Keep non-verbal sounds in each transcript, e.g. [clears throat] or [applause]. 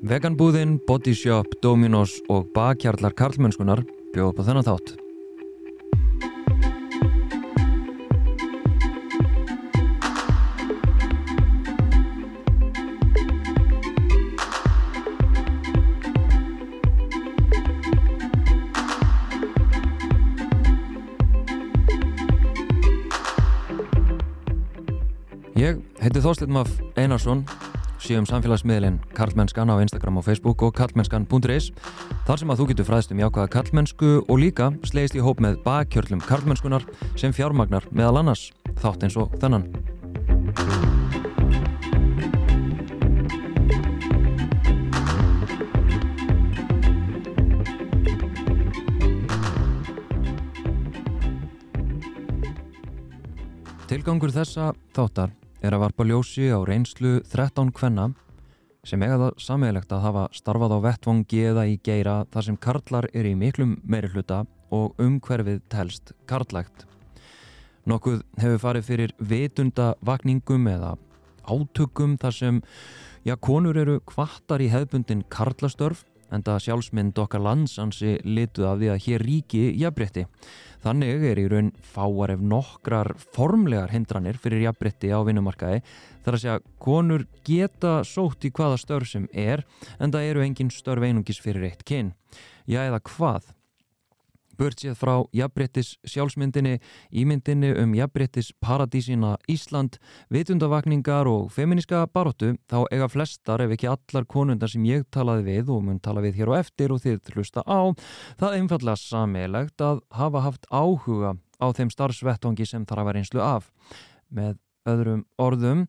Veganbúðin, Bodyshop, Dominos og bakhjarlar karlmennskunar bjóð upp á þennan þátt. Ég heiti Þorstein Maff Einarsson síðum samfélagsmiðlinn Karlmennskan á Instagram og Facebook og karlmennskan.is þar sem að þú getur fræðst um jákvæða karlmennsku og líka slegist í hóp með bakkjörlum karlmennskunar sem fjármagnar meðal annars þátt eins og þennan. Tilgangur þessa þáttar er að varpa ljósi á reynslu 13 kvenna sem eiga það sammeilegt að hafa starfað á vettvangi eða í geira þar sem karlar er í miklum meiri hluta og umhverfið telst karlægt. Nokkuð hefur farið fyrir vitunda vakningum eða átökum þar sem já, konur eru kvartar í hefbundin karlastörf en það sjálfsmynd okkar landsansi lituð af því að hér ríki jafnbrytti. Þannig er í raun fáar ef nokkrar formlegar hindranir fyrir jafnbrytti á vinnumarkaði þar að segja konur geta sótt í hvaða störf sem er en það eru engin störf einungis fyrir eitt kyn. Já eða hvað? Burt séð frá jafnbrettis sjálfsmyndinni, ímyndinni um jafnbrettis paradísina Ísland, vitundavakningar og feminiska baróttu, þá eiga flestar ef ekki allar konundar sem ég talaði við og mun tala við hér og eftir og þið hlusta á, það er einfallega sammeilegt að hafa haft áhuga á þeim starfsvettongi sem þarf að vera einslu af. Með öðrum orðum,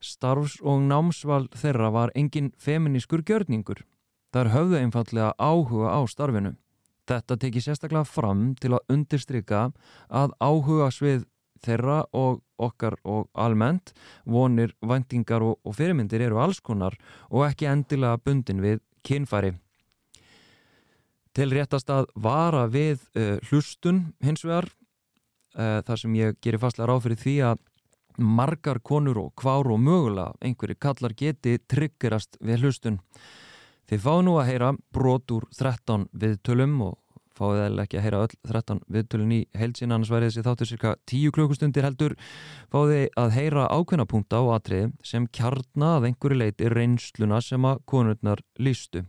starfs- og námsval þeirra var engin feminískur gjörningur. Þar höfðu einfallega áhuga á starfinu. Þetta tekið sérstaklega fram til að undirstryka að áhuga svið þeirra og okkar og almennt vonir, vendingar og, og fyrirmyndir eru allskonar og ekki endilega bundin við kynfæri. Til réttast að vara við uh, hlustun hins vegar uh, þar sem ég gerir fastlega ráð fyrir því að margar konur og kvár og mögulega einhverju kallar geti tryggerast við hlustun. Þið fáðu nú að heyra brot úr 13 viðtölum og fáðu eða ekki að heyra öll 13 viðtölun í heilsin annars værið þessi þáttur cirka 10 klukkustundir heldur. Fáðu að heyra ákveðna punta og atrið sem kjarna að einhverju leiti reynsluna sem að konurnar lístu.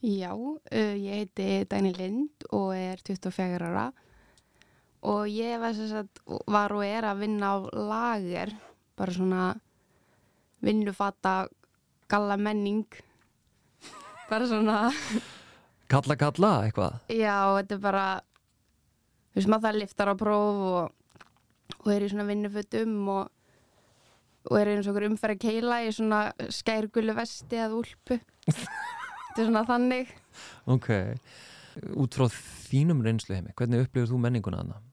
Já, ég heiti Dæni Lind og er 24 ára. Og ég var, sagt, var og er að vinna á lager, bara svona vinnufata galla menning, bara svona... Kalla kalla eitthvað? Já, þetta er bara, þú veist maður það liftar á próf og, og er í svona vinnufutum og, og er eins og okkur umferð keila í svona skærgullu vesti eða úlpu. þetta er svona þannig ok, út frá þínum reynslu heimi, hvernig upplifir þú menninguna þannig?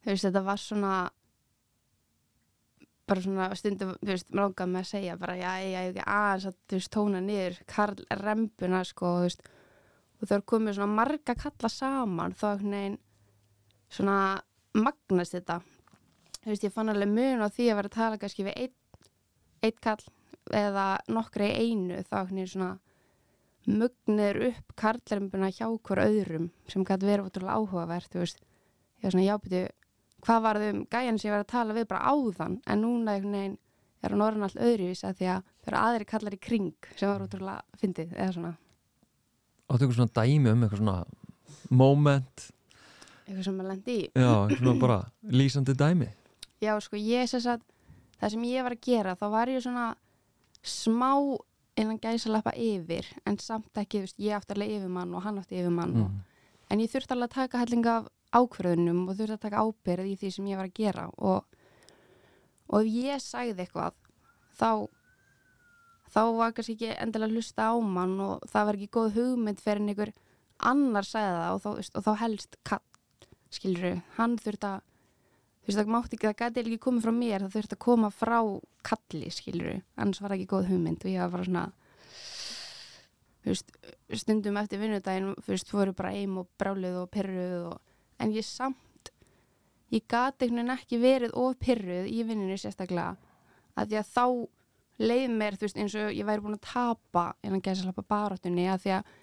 þú veist þetta var svona bara svona stundum þú veist, mér langaði með að segja bara já, ég hef ekki aðeins að þú veist, tóna niður Karl rempuna sko þú veist, og það er komið svona marga kalla saman þá er neginn svona magnast þetta. Þú veist, ég fann alveg mun á því að vera að tala kannski við eitt, eitt kall eða nokkra í einu þá er neginn svona mugnir upp karlrempuna hjá hver öðrum sem gæti verið ótrúlega áhugavert þú veist, ég var svona jábyrtu hvað var þau um gæjan sem ég var að tala við bara áðan en núna veginn er hann orðin allt öðruvís að því að það eru aðri kallar í kring sem var útrúlega fyndið eða svona. Áttu eitthvað svona dæmi um eitthvað svona moment. Eitthvað sem maður lendi í. Já, eitthvað svona bara lýsandi dæmi. Já, sko, ég sess að það sem ég var að gera þá var ég svona smá innan gæsalappa yfir en samt ekki, þú veist, ég átti alveg yfirmann og hann átti yfirmann mm. og, en ég þurfti alveg að taka hellinga af ákverðunum og þurfti að taka ábyrð í því sem ég var að gera. Og, og ef ég sagði eitthvað þá þá var kannski ekki endilega hlusta á mann og það var ekki góð hugmynd fyrir einhver annar sagði það og þá, og þá helst skilur hann þurfti að þú veist það mátti ekki, það gæti ekki komið frá mér það þurfti að koma frá kalli skilur annars var ekki góð hugmynd og ég var bara svona þú veist, stundum eftir vinnudaginn þú veist, fóru bara eim og brálið og perruð og en ég samt ég gati einhvern veginn ekki verið of pyrruð í vinninu sérstaklega. Að því að þá leið mér, þú veist, eins og ég væri búin að tapa innan gæsa slappa baráttunni að því að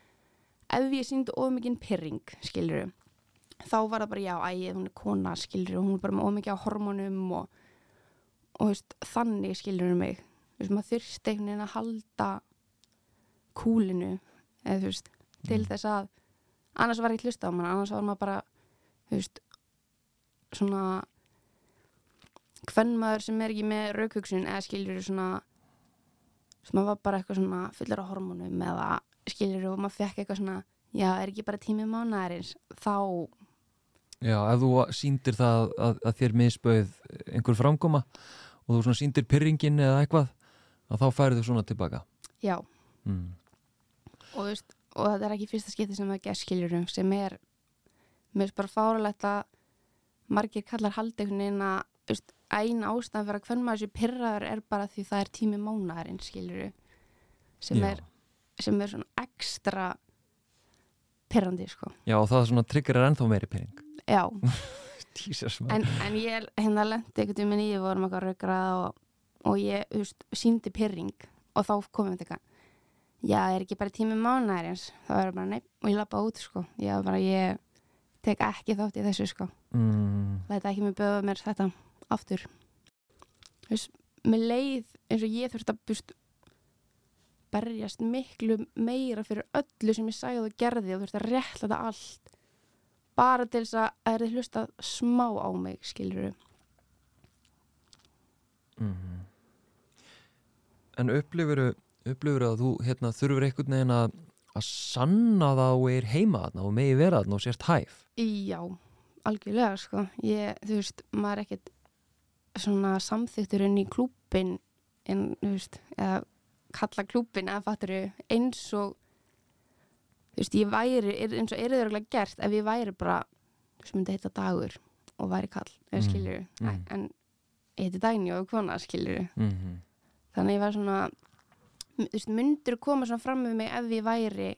ef ég síndi of mikinn pyrring, skilur þá var það bara, já, æ, hún er kona, skilur hún er bara með of mikið á hormónum og, og veist, þannig skilur mig, þú veist, maður þurfti einhvern veginn að halda kúlinu, eða þú veist til þess að, annars var ég hlusta á mann annars var maður bara, þú veist svona hvern maður sem er ekki með raukhugsun eða skilur svona sem maður var bara eitthvað svona fullur á hormónum eða skilur og maður fekk eitthvað svona já, er ekki bara tími mánaðarins þá, Já, ef þú sýndir það að, að þér misbauð einhver framkoma og þú svona sýndir pyrringin eða eitthvað að þá færið þú svona tilbaka já mm. og, veist, og þetta er ekki fyrsta skipti sem það gerð skiljurum sem er mér er bara fáralegt að margir kallar haldi einhvern veginn að þú veist, ein ástæðan fyrir að hvern maður þessi pyrraður er bara því það er tími mánaðarinn skiljuru sem, Já. er, sem er svona ekstra pyrrandi sko. Já, og það svona trigger er ennþá meiri pyrring já, [laughs] en, en ég hérna lendi einhvern veginn í, við vorum eitthvað raukrað og, og ég, veist, síndi pyrring og þá komum við eitthvað já, er ekki bara tími mánaðarins? Þá er bara nei, og ég lappa út sko. Ég var bara, ég tek ekki þátt í þessu sko. Mm, þetta ekki með böða mér þetta aftur. Þú veist, með leið eins og ég þurfti að búst berjast miklu meira fyrir öllu sem ég sagði og gerði og þurfti að rétta þetta allt. Bara til þess að það er hlusta smá á mig, skilur mm. En upplifur upplifur að þú hérna, þurfur einhvern veginn að, að sanna það og er heima þarna og megi vera þarna og sérst hæf Já, algjörlega sko ég, þú veist, maður er ekkert svona samþyktur inn í klúbin en, þú veist, eða kalla klúbin eða fatturu eins og þú veist, ég væri er, eins og er það örgulega gert ef ég væri bara sem myndi heita dagur og væri kall, eða Mm, skilur mm. en heiti Dagný og kona skilur mm -hmm. þannig ég var svona þú veist, myndur koma svona fram með mig ef ég væri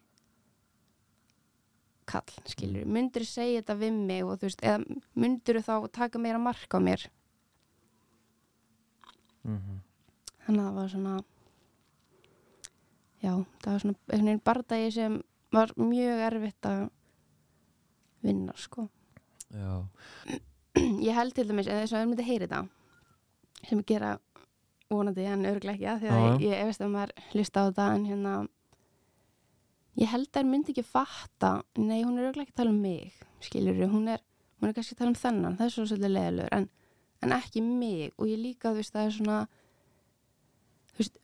kall, skilur myndur segja þetta við mig og þú veist, eða myndur þá taka meira mark á mér. Mhm. þannig að það var svona já, það var svona einhvern veginn bardagi sem var mjög erfitt að vinna, sko. Já, [clears throat] ég held til dæmis, eða þess að það myndi heyri þetta sem gera vonandi en örglega ekki að því að já. ég, ég veist að maður hlusta á þetta en hérna ég held að það myndi ekki fatta nei, hún er örglega ekki að tala um mig skilur hún er, hún er kannski að tala um þennan það er svo svolítið leðilegur en, en ekki mig og ég líka, þú veist, það er svona þú veist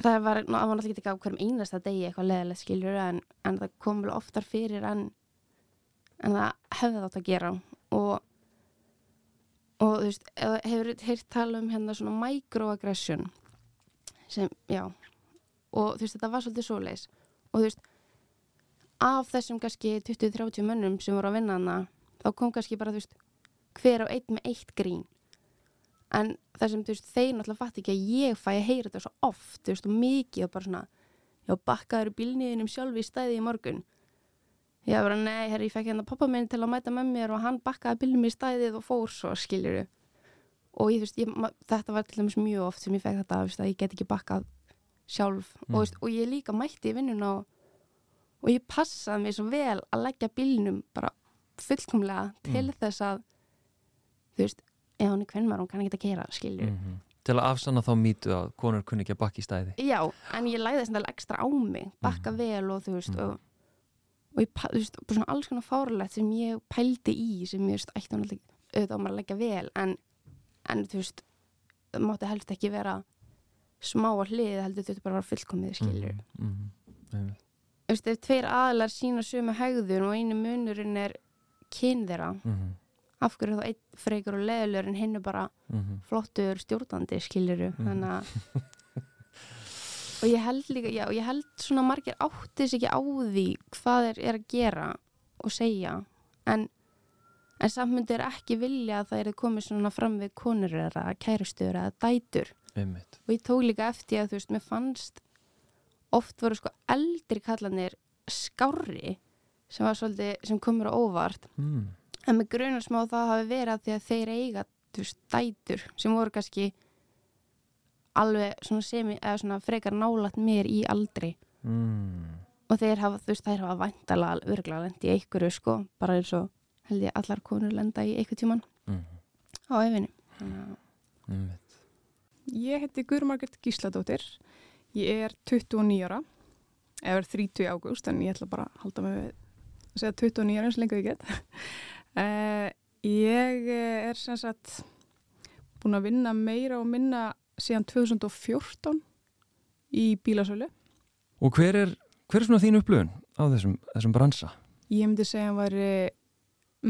það var, ná, það var náttúrulega ekki á hverjum einasta degi eitthvað leðilegt skilur en, en það kom vel oftar fyrir en en það hefði þátt að gera og og þú veist, hefur heyrt tala um hérna svona microaggression sem, já. Og þú veist, þetta var svolítið svoleiðis. Og þú veist, af þessum kannski 20-30 mönnum sem voru að vinna hana þá kom kannski bara, þú veist hver á einn með eitt grín. En það sem, þú veist, þeir náttúrulega fatt ekki að ég fæ að heyra þetta svo oft þú veist, og mikið og bara svona já, bakkaður bílniðinum sjálf í stæði í morgun ég var bara, nei, herri, ég fekk hérna pappa minn til að mæta með mér og hann bakkaði bílnum í stæðið og fór svo, skiljuru og ég, þú veist, ég, þetta var til dæmis mjög oft sem ég fekk þetta, þú veist, að ég get ekki bakkað sjálf. Mm. og, og ég líka mætti í vinnuna og, og ég passaði mig svo vel að leggja bílnum bara fullkomlega til Mm. þess að þú veist, ef hún er kvenmar hún kann ekki að gera, skilju mm Til að afsanna þá mýtu að konur kunni ekki að bakka í stæði Já, en ég læði þess og þú ég, þú veist, bara svona alls konar fárlegt sem ég pældi í sem ég veist, ætti hún alltaf auðvitað á maður að leggja vel en, en þú veist það mátti helst ekki vera smá á hlið heldur þetta bara að vera fullkomið skilur mm -hmm. þú veist, ef tveir aðlar sína sömu hegðun og einu munurinn er kyn þeirra, Mm af hverju er þá einn frekar og leðilegur en hinn er bara -hmm. flottur stjórnandi skiluru Mhm. þannig að [laughs] og ég held líka, já, ég held svona margir áttis ekki á því hvað er, er að gera og segja. En, en samt myndir ekki vilja að það er komið svona fram við konur eða kærustur eða dætur. Einmitt. Og ég tók líka eftir að þú veist, mér fannst oft voru sko eldri kallanir skárri sem var svolítið, sem komur á óvart. Mm. en með grunar smá það hafi verið að því að þeir eiga þú veist, dætur sem voru kannski alveg svona semi, eða svona frekar nálat mér í aldri mm. og þeir hafa, þú veist, þær hafa væntalega örgulega lendi í einhverju sko, bara eins og held ég allar konur lenda í einhver tíman Mm. á efinu Mm. Ég heiti Guðrumargert Gísladóttir. Ég er 29 ára, eða er 30 í ágúst, en ég ætla bara að halda mig við að segja 29 ára eins lengur ég get. uh, [laughs] ég er sem sagt búin að vinna meira og minna síðan 2014 í bílasölu. Og hver er, hver er svona þín upplöfun á þessum, þessum bransa? Ég myndi segja að hann væri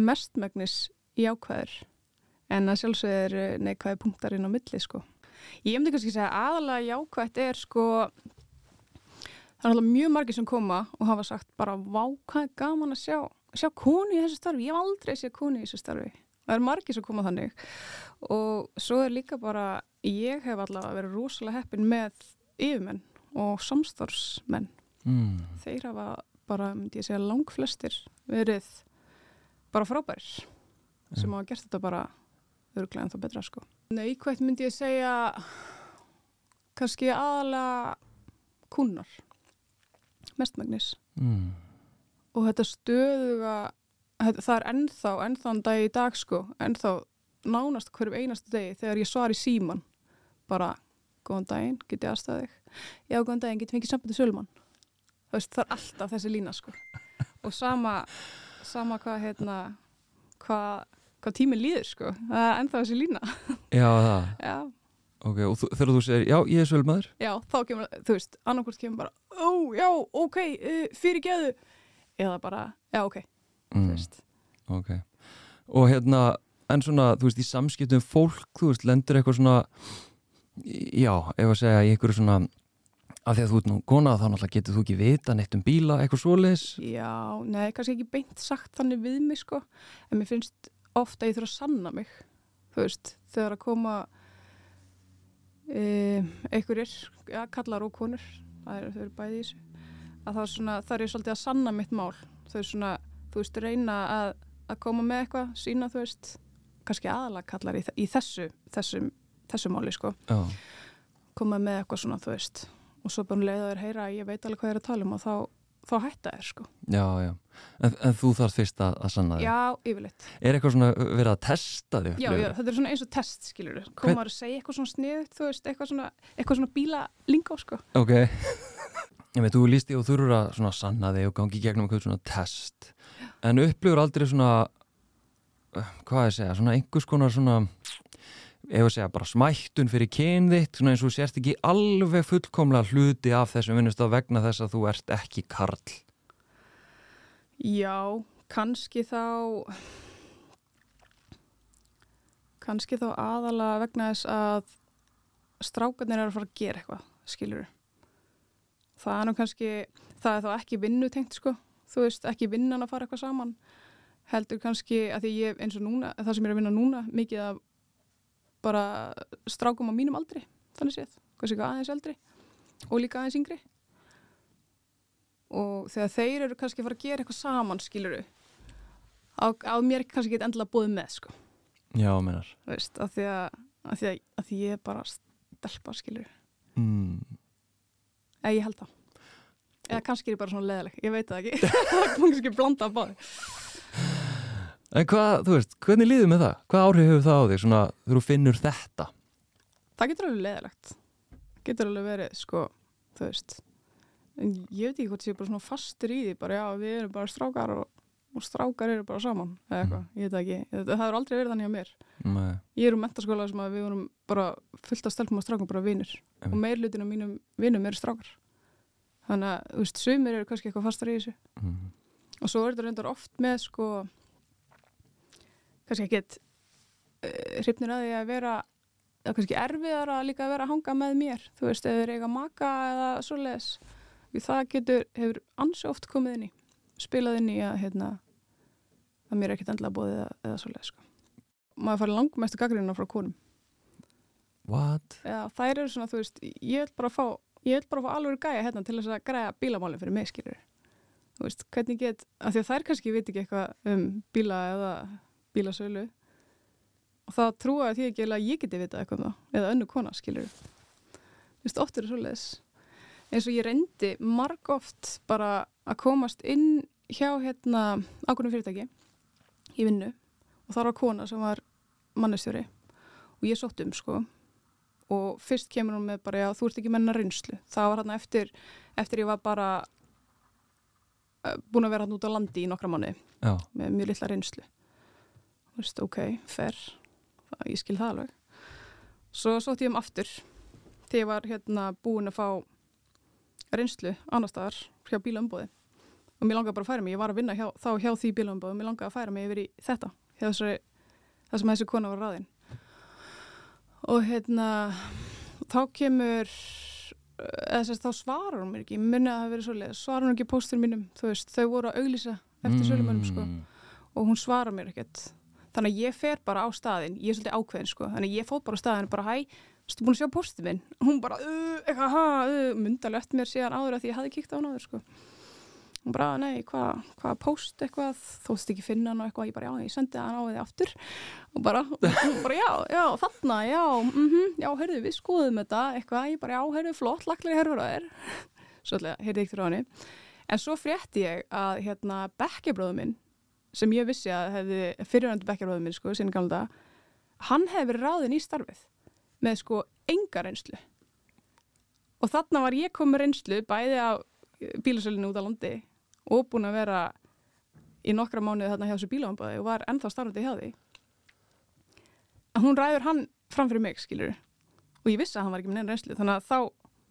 mestmægnis jákvæður en að sjálfsögðu er neikvæði punktar inn á milli sko. Ég myndi kannski segja að aðalega jákvætt er sko það er alltaf mjög margir sem koma og hafa sagt bara vá hvað er gaman að sjá sjá konu í þessu starfi, ég hef aldrei séð konu í þessu starfi. Það er margir sem koma þannig og svo er líka bara ég hef allavega verið rosalega heppin með yfirmenn og samstarfsmenn Mm. þeir hafa bara, myndi ég segja, langflestir verið bara frábærir sem hafa gert þetta bara örglega en þá betra sko. Neikvægt myndi ég segja kannski aðalega kúnar mestmægnis Mm. og þetta stöðuga það er ennþá, ennþá dag í dag sko, ennþá nánast hverjum einasta degi þegar ég svar í síman bara, góðan daginn, get ég aðstæða þig? Já, góðan daginn, get ég fengið sambandi sölumann það er alltaf þessi lína sko. Og sama sama hvað hérna hvað, hvað tíminn líður sko. Það er ennþá þessi lína. Já, það. [laughs] já, Ok, og þú, þegar þú segir, já, ég er svölmaður. já, þá kemur, þú veist annarkvort kemur bara, ó, já, ok uh, fyrir geðu, eða bara já, ok, Mm. Ok. Og hérna, en svona, þú veist, í samskiptum fólk, þú veist, lendur eitthvað svona, já, ef að segja, í einhverju svona, af því að þú ert nú kona, þá náttúrulega getur þú ekki vita neitt um bíla, eitthvað svoleiðis. Já, nei, kannski ekki beint sagt þannig við mig sko, en mér finnst ofta að ég þurfa að sanna mig, þú veist, þegar að koma e, einhverjir, ja, kallar og konur, það eru, þau eru bæði í þessu, að þá er svona, það er svolítið að sanna mitt mál, þau er svona, þú veist, reyna að, að koma með eitthvað, sína, þú veist, kannski aðalega kallar í, í þessu, þessu, þessu máli sko, Já. koma með eitthvað svona, þú veist, og svo bara um leið að þeir heyra að ég veit alveg hvað ég er að tala um og þá, þá hætta þér sko. Já, já. En, en þú þarf fyrst að, að sanna þig. Já, yfirleitt. Er eitthvað svona verið að testa þig? Já, já, þetta er svona eins og test, skilur við. Koma að segja eitthvað svona sniðut, þú veist, eitthvað svona, eitthvað svona bílalingó, sko. Ok. Ég veit, þú líst í og þurfur að svona sanna þig og gangi í gegnum eitthvað svona test. En upplifur aldrei svona, uh, hvað ég segja, svona einhvers konar svona, ef að segja, bara smættun fyrir kyn þitt, svona eins og þú sérst ekki alveg fullkomlega hluti af þessum vinnust að vegna þess að þú ert ekki karl. Já, kannski þá, kannski þá aðalega vegna þess að strákarnir eru að fara að gera eitthvað, skilur við. Það er nú kannski, það er þá ekki vinnutengt, sko. Þú veist, ekki vinnan að fara eitthvað saman. Heldur kannski að því ég, eins og núna, það sem ég er að vinna núna, mikið af bara strákum á mínum aldri, þannig séð. Kannski eitthvað aðeins eldri og líka aðeins yngri. Og þegar þeir eru kannski að fara að gera eitthvað saman, skilur við, á, á mér kannski get endilega búið með, sko. Já, mennar. Þú veist, af því að, af því að, að því ég er bara stelpa, skilur við. Mm. Eða ég held það. Eða kannski er ég bara svona leðileg, ég veit það ekki. [laughs] það er kannski blanda af báði. En hvað, þú veist, hvernig líður með það? Hvað áhrif hefur það á þig, svona, þú finnur þetta? Það getur alveg leðilegt. Getur alveg verið, sko, þú veist. En ég veit ekki hvort ég er bara svona fastur í því, bara já, við erum bara strákar og, og strákar eru bara saman, eða eitthvað, ég veit það ekki. Það, það hefur aldrei verið þannig á mér. Nei. Ég er um mentaskóla sem að við vorum bara fullt af stelpum og strákum bara. Einmitt. Og meirlutin af mínum vinum eru strákar. Þannig að, þú veist, sumir eru kannski eitthvað fastar í þessu. Mm. og svo er þetta reyndar oft með sko kannski ekkit uh, hrifnir að því að vera eða kannski erfiðar að líka vera að hanga með mér þú veist, eða þeir eiga maka eða svoleiðis það getur, hefur ansi oft komið inn í spilað inn í að hérna að mér er ekkit endilega bóðið eða, eða svoleiðis sko. maður farið langmestu gaggrina frá konum What? eða þær eru svona, þú veist, ég vil bara fá ég vil bara fá alveg gæja hérna til þess að græja bílamálinn fyrir mig, skilur þú veist, hvernig get, af því að þær kannski veit ekki eitthvað um bíla eða bílasölu og þá trúa því ekki að ég geti vitað eitthvað um það, eða önnu kona, skilur Þú veist, oft er það svoleiðis. Eins og ég reyndi marg oft bara að komast inn hjá hérna ákveðnum fyrirtæki í vinnu og það var kona sem var mannestjóri og ég sótt um sko. Og fyrst kemur hún með bara já þú ert ekki menna reynslu. Það var hérna eftir, eftir ég var bara uh, búin að vera hérna út á landi í nokkra manni Já, með mjög litla reynslu. Þú veist ok, fair. Það, ég skil það alveg. Svo sótt ég um aftur þegar ég var hérna búin að fá reynslu annar staðar hjá bílaumbóði og mér langaði bara að færa mig, ég var að vinna hjá, þá hjá því bílaumbóði og mér langaði að færa mig yfir í þetta þessari, það sem þessi kona var ráðin og hérna þá kemur eða þess að þá svarar hún mér ekki, minni að það hafi verið svoleið svarar hún ekki póstur mínum, þú veist, þau voru að auglýsa eftir sölumönum sko. Mm. og hún svarar mér ekkert. Þannig að ég fer bara á staðin ég er svolítið ákveðin sko, þannig að ég fóð bara á staðin bara hæ, stu búin að sjá postið minn? Hún bara, uh, eitthvað, ha, uh, myndalegt mér síðan áður að því ég hafði kíkt á hann áður sko hún bara, nei, hvað hva post eitthvað, þóttist ekki finna hann og eitthvað, ég bara, já, ég sendi hann á því aftur. Og bara, hún bara, já, já, þarna já, mhm, já, heyrðu, við skoðum þetta eitthvað, ég bara, já, heyrðu, flott laglega herfur á þér. [laughs] Svolítið, heyrðu ykkur á henni. En svo frétti ég að, hérna, bekkjabróðu minn sem ég vissi að hefði fyrirhandi bekkjarróðum minn sko, sinni gamla hann hefði verið ráðin í starfið með sko enga reynslu. Og þarna var ég komið reynslu bæði á bílasölinu út á landi og búin að vera í nokkra mánuði þarna hjá þessu bíláambæði og var ennþá starfandi hjá því að hún ræður hann fram fyrir mig skilur og ég vissi að hann var ekki með neina reynslu þannig að þá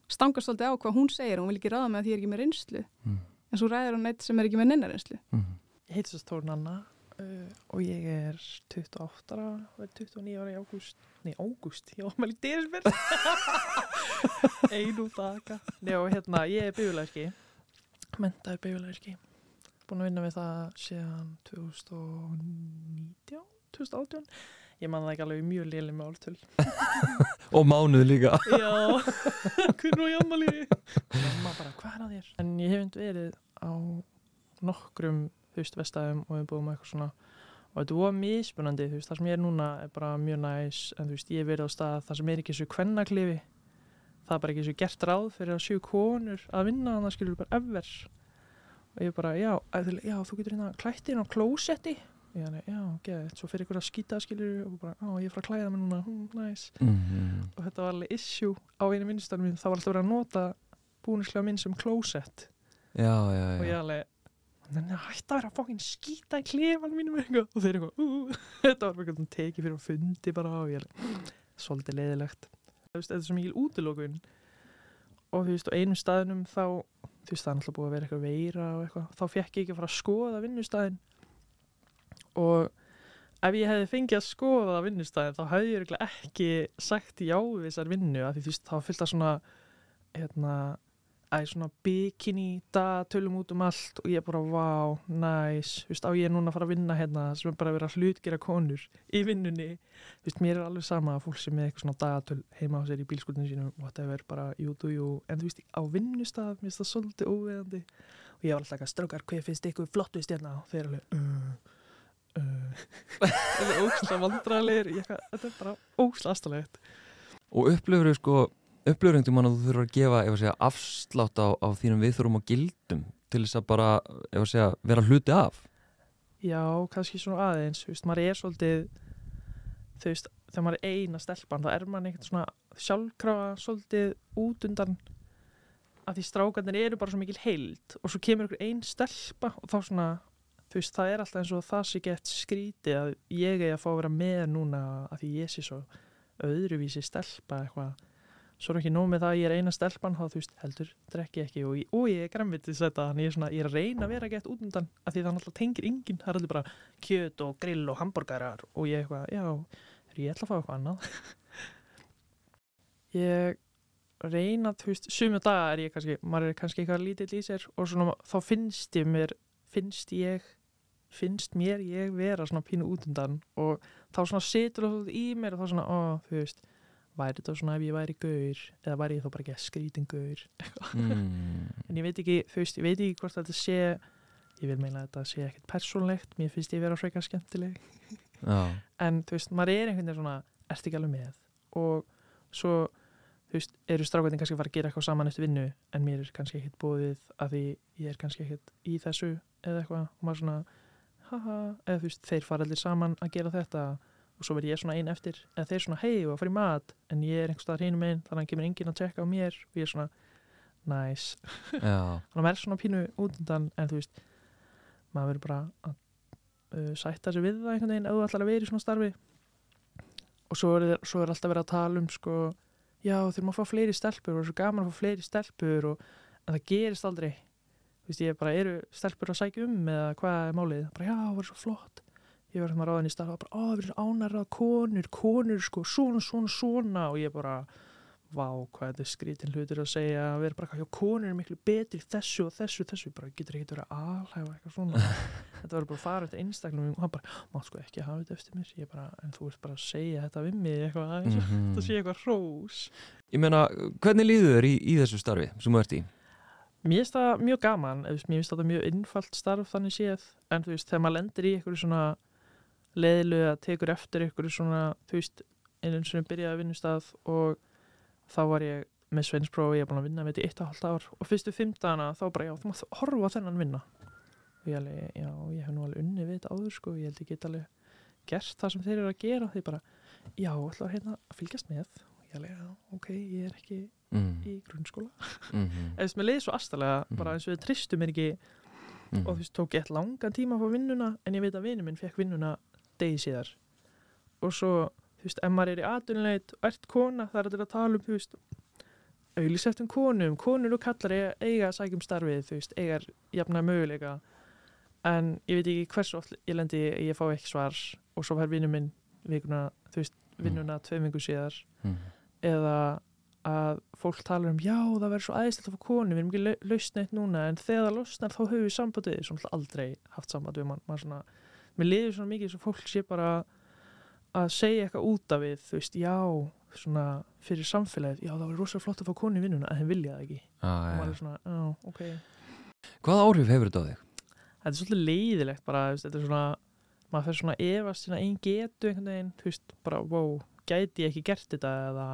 stangast svolítið á hvað hún segir hún vil ekki ráða með að því ég er ekki með reynslu Mm. en svo ræður hún neitt sem er ekki með neina reynslu Mm. Ég heiti svo Þórun Anna uh, og ég er 28 ára, verð 29 ára í ágúst. Nei, ágúst, ég ámæli desember. [laughs] Einu. Nei, og hérna, ég er byggulegski, mentaður byggulegski. Búin að vinna við það síðan 2019, 2018. Ég man það ekki alveg mjög léli með áltöl. [laughs] Og mánuð líka [laughs] Já, hvernig var ég ammali? [laughs] Mamma bara, hvað er að þér? En ég hef ekki verið á nokkrum, þú veist, vestæðum og við búum eitthvað svona og þetta var mismunandi, þú veist, það sem ég er núna er bara mjög næs, en þú veist, ég hef verið á stað það sem er ekki svo kvennaklifi það er bara ekki svo gert ráð fyrir að sjú konur að vinna, þannig skilur bara ever. Og ég bara, já, að, já þú getur hérna klætt inn á klósetti. Ég hann, já, geðið, svo fyrir ykkur að skýta skilur og bara, já, ég er frá að klæða mig núna, hm, næs mm. og þetta var alveg issue á einu vinnustöðum minn, það var alltaf verið að nota búnisklega minn sem já, og ég alveg þannig að hætta að vera að fokkin skýta í klefan mínum eitthvað. Og þeir eitthvað uh, [laughs] þetta var eitthvað tekið fyrir að fundi bara og ég alveg svolítið leiðilegt þetta er svo mikil útilokun. Og þú veist, á einum staðnum þá þú veist, það er alltaf búið að vera eitthvað veira og eitthvað, þá fekk ég ekki að fara að skoða vinnustæðin og ef ég hefði fengið að skoða vinnustæðin þá hefði ég ekki sagt já við þessar vinnu af því þú veist, þá fyllt það svona hérna að svona bikini dagatölum út um allt og ég bara, vá, næs. Þú veist, á ég núna að fara að vinna hérna sem er bara að vera hlutgera konur í vinnunni. Þú veist, mér er alveg sama að fólk sem er eitthvað svona dagatöl heima á sér í bílskutinu sínum whatever, bara you do you en þú veist, á vinnustaf, mér finnst það svolítið óveðandi og ég var alltaf að strákar hver finnst ykkur flottu stjarna og þeir alveg uh, uh, þetta er ég eitthvað, þetta er bara ógslag aðstæðlegt Og upplifur sko mann að þú þurfur að gefa segja, afslátt á, á þínum viðþórum og gildum til þess að bara segja, vera hluti af? Já, kannski svona aðeins, veist, maður er svolítið, veist, þegar maður er eina stelpan, þá er maður einhvern svona sjálfkrafa svolítið út undan að því strákarnir eru bara svo mikil heild og svo kemur einhver ein stelpa og þá svona, þú veist, það er alltaf eins og það sé gett skrítið að ég er að fá að vera með núna að því ég sé svo öðruvísi stelpa eitthvað svo er ekki nóg með það að ég er eina stelpan þá þú veist heldur, drekki ekki og, ég- og ég er græmvitið þetta þannig ég er, svona, ég er að reyna að vera gett út undan að því það náttúrulega tengir enginn það er allir bara kjöt og grill og hambúrgarar og ég eitthvað, já, er ég ætla að fá eitthvað annað. [laughs] Ég reyna, þú veist, sumu daga er ég kannski, maður er kannski eitthvað lítill í sér og svona, þá finnst ég mér finnst ég finnst mér ég vera svona pínu út undan og þá svona situr það í mér og þá svona, ó, þú veist væri þetta svona ef ég væri gaur eða væri ég þá bara ekki skrítin gaur? Mm. en ég veit ekki, veist, ég veit ekki hvort þetta sé ég vil meina að þetta sé ekkert persónlegt mér finnst ég vera frekar skemmtileg. Já, en þú veist, maður er einhvern veginn svona ert ekki alveg með? Og svo þú veist, eru strákvæðin kannski að fara að gera eitthvað saman eftir vinnu en mér er kannski ekkit bóðið að því ég er kannski ekkit í þessu eða eitthvað. Og maður svona haha, eða þú veist, þeir fara allir saman að gera þetta og svo verð ég svona einn eftir. Eða þeir svona hei og að fara í mat en ég er einhvers staðar hinum einn þannig að kemur enginn að tjekka á mér og ég er svona nice. Já, [laughs] þannig að maður er svona pínu út undan en þú veist, maður verður bara að uh, sætta sig við það einhvern veginn ætlar að vera í svona starfi. Og svo er, svo er alltaf verið að tala um sko, já þurfum að fá fleiri stelpur og svo gaman að fá fleiri stelpur og, en það gerist aldrei. Þú veist, ég bara eru stelpur að sækja um eða hvað er málið, bara já, það var svo flott ég var hérna ráðin í starf og bara, ó, við erum ánæra konur, konur sko, svona, svona, svona. Og ég bara vá, hvað þetta er skrítin hlutur að segja að vera bara, já, konur er miklu betri þessu og þessu, þessu, bara getur ekki verið að alhæfa eitthvað svona? [laughs] Þetta var bara að fara eftir einstaklega og hann bara, má sko ekki hafa þetta eftir mér. Ég bara, en þú ert bara að segja þetta við mig eitthvað, mm -hmm. [laughs] Þetta sé eitthvað hrós. Ég meina, hvernig líður þér í, í þessu starfi sem þú ert í? mér finnst það mjög gaman, mér finnst þetta mjög innfalt starf þannig séð, en þú veist, þegar maður lendir í eitthvað svona leiðilu að tekur eftir eitthvað svona, þú veist einu sem byrjaði að vinnustaf og þá var ég með Sveinspróf og ég er búin að vinna með þetta í eitt og halvt ár. Og fyrstu fimmtana þá bara, já, þú mátt horfa á þennan vinna. Og ég alveg, já, ég hef nú alveg unni við þetta áður, sko, ég held ég get alveg gert það sem þeir eru að gera, því bara já, ætla hérna að fylgjast með. Og ég alveg, já, ok, ég er ekki Mm. í grunnskóla. Mm [laughs] eða þú veist, mér leiði svo astalega Mhm. bara eins og þið tristu mér ekki. -hmm. og þú veist, tók ég langan tíma að fá vinnuna en ég veit að vinnu minn fekk vinnuna degi síðar. Og svo, þú veist, ef maður er í atunleit og ert kona, það er allir að tala um þú veist, auðlýs eftir konum. Konur og kallar eiga, eiga að sækja um starfið þú veist, eiga jafna möguleika. En ég veit ekki hversu oft ég lendi, ég fá ekki svar og svo fær vinnu minn vikuna, þú veist, vinnuna tveim vingu síðar. Mm. eða að fólk talar um já það verður svo æðislegt að fá konu við erum ekki lau- lausn eitt núna. En þegar það losnar þá höfum við sambandið sem aldrei haft samband við mann maður svona, mér liður svona mikið svo fólk sé bara að segja eitthvað út af við þú veist já svona fyrir samfélagið já það verður rosalega flott að fá konu í vinnuna en það ekki ah, og maður ja. er svona já ok Hvaða áhrif hefur þetta á þig? þetta er svolítið leiðilegt bara þetta er svona maður fer svona að efast sína einn getu einhvern veginn þú veist bara wow gæti ég ekki gert þetta eða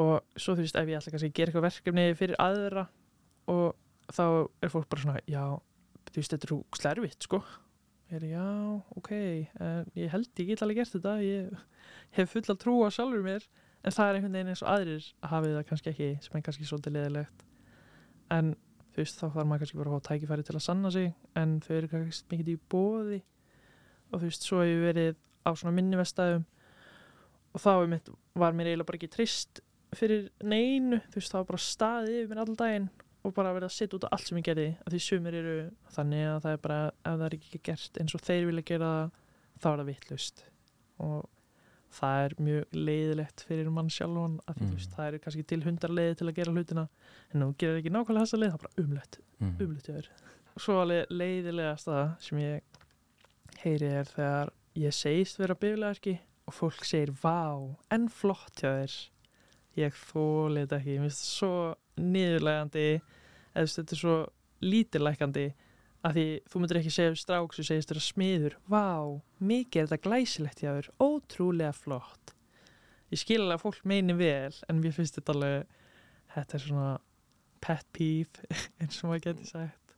og svo þú veist ef ég ætla kannski að gera eitthvað verkefni fyrir aðra og þá er fólk bara svona já þú veist þetta er slervitt sko er já ok en ég held ég get alveg gert þetta. Ég hef fulla trú á sjálfur mér en það er einhvern veginn eins og aðrir að hafi það kannski ekki sem er kannski svolítið leðilegt en þú veist þá þarf maður kannski bara að fá tækifæri til að sanna sig en þau eru kannski mikið í bóði og þú veist svo hef ég verið á svona minni vestæðum og þá var mér eiginlega bara ekki trist fyrir neinu. Þú veist þá var bara staðið yfir mér allan daginn og bara verið að setja út á allt sem ég gerði því sumir eru þannig að það er bara ef það er ekki gert eins og þeir vilja gera þá er það vittlust og það er mjög leiðilegt fyrir mann sjálfan að því Mm. veist það eru kannski til hundar leiði til að gera hlutina en þú gerir ekki nákvæmlega þessa leið þá er bara umlegt Mm. umlegt hjá þér svo alveg leiðilegast það sem ég heyri er þegar ég segist vera biflegarki og fólk segir vá, en flott hjá þér ég þóli þetta ekki mér finnst það svo niðurlegandi eða þetta er svo lítilækandi að því þú myndir ekki segja strák sem segist vera smiður. Vá, mikið er þetta glæsilegt hjá þér. Ótrúlega flott. Ég skil að fólk meini vel en mér finnst þetta alveg þetta er svona pet peeve [laughs] eins og maður geti sagt.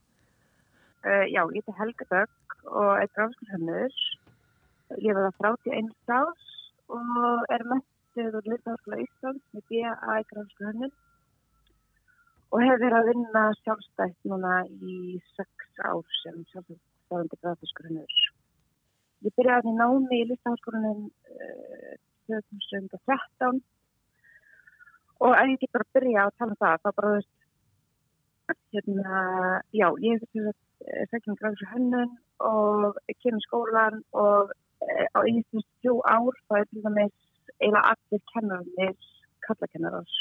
Uh, já, ég heiti Helga Dögg og er gráfskurhönnur. Ég var það 31 ás og er mættuð úr Lýrðarskóla Íslands með BA í gráfskurhönnun og hef verið að vinna sjálfstætt núna í 6 ár sem sjálfstæðandi gráfskurhönnur. Ég byrjaði í námi í Lýrðarskólanum uh, 2013 og ef ég get bara að byrja að tala um það, þá bara þú veist hérna, já, ég hef segjum gráðsum hönnun og kemur skólan og e, á einnig þrjú ár þá er til dæmis eiginlega allir kennararnir kallakennarar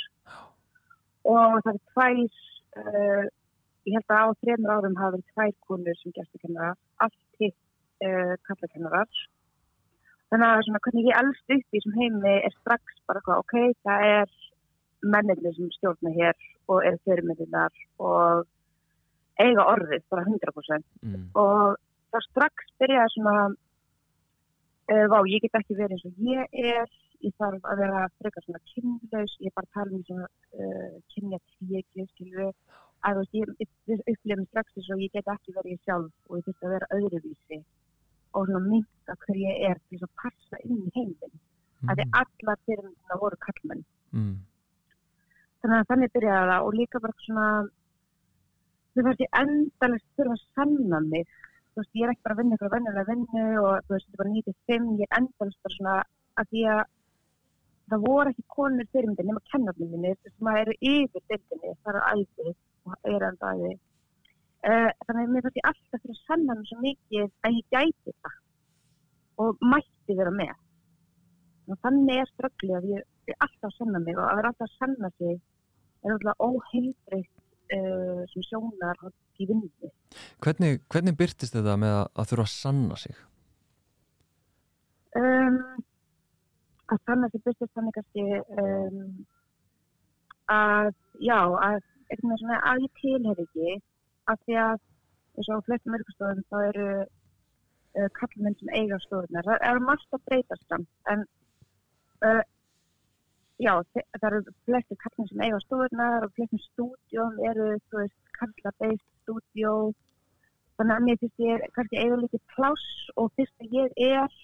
og það er tvær uh, ég held að á þrejum árum hafa verið tvær konur sem gæstukennarar allt hitt uh, kallakennarar þannig að svona hvernig ég elst upp í þessum heimi er strax bara hvað, ok, það er mennirni sem stjórna hér og eru fyrirmyndinar og eiga orðið, bara 100% Mm. og þá strax byrjaði svona uh, vá, ég get ekki verið eins og ég er ég þarf að vera frekar svona kynlaus, ég er bara að tala um svona uh, kynja tvíekju, skilur að þú veist, ég, mig strax þess að ég get ekki verið ég sjálf og ég þurfti að vera öðruvísi og svona mynda hver ég er til þess að passa inn í heiminn. Mm. Það er allar fyrir það voru kallmenn. mm. Þannig að þannig byrjaði það og líka bara svona, þú veist, ég endalist þurfa að sanna mig. Þú veist, ég er ekki bara að vinna ykkur að vennulega vinnu og þú veist, þetta er bara 95, ég er endalist bara svona að því að það voru ekki konur fyrir myndin nema kennarnir minni sem að eru yfir dildinni, það er æði og er enda æði. Uh, þannig að mér fannst ég alltaf fyrir að sanna mig svo mikið að ég gæti það og mætti vera með. Og þannig er ströggli að ég er alltaf að sanna mig og að vera alltaf að sanna sig er alltaf óheilbreytt uh, sem sjónar í vinnu. Hvernig, hvernig byrtist þetta með að, að þurfa að sanna sig? Um, að sanna sig byrtist þannig kannski um, að, já, að, svona, að ég tilhef ekki af því að eins og á flestum örgustofum þá eru uh, kallmenn sem eiga stofunar. Það eru margt að breytast samt en uh, já, það eru flestir kallmenn sem eiga stofunar og flestum stúdjón eru, þú veist, kallabeist stúdjó þannig að mér finnst ég kannski eiga lítið pláss og fyrst að ég er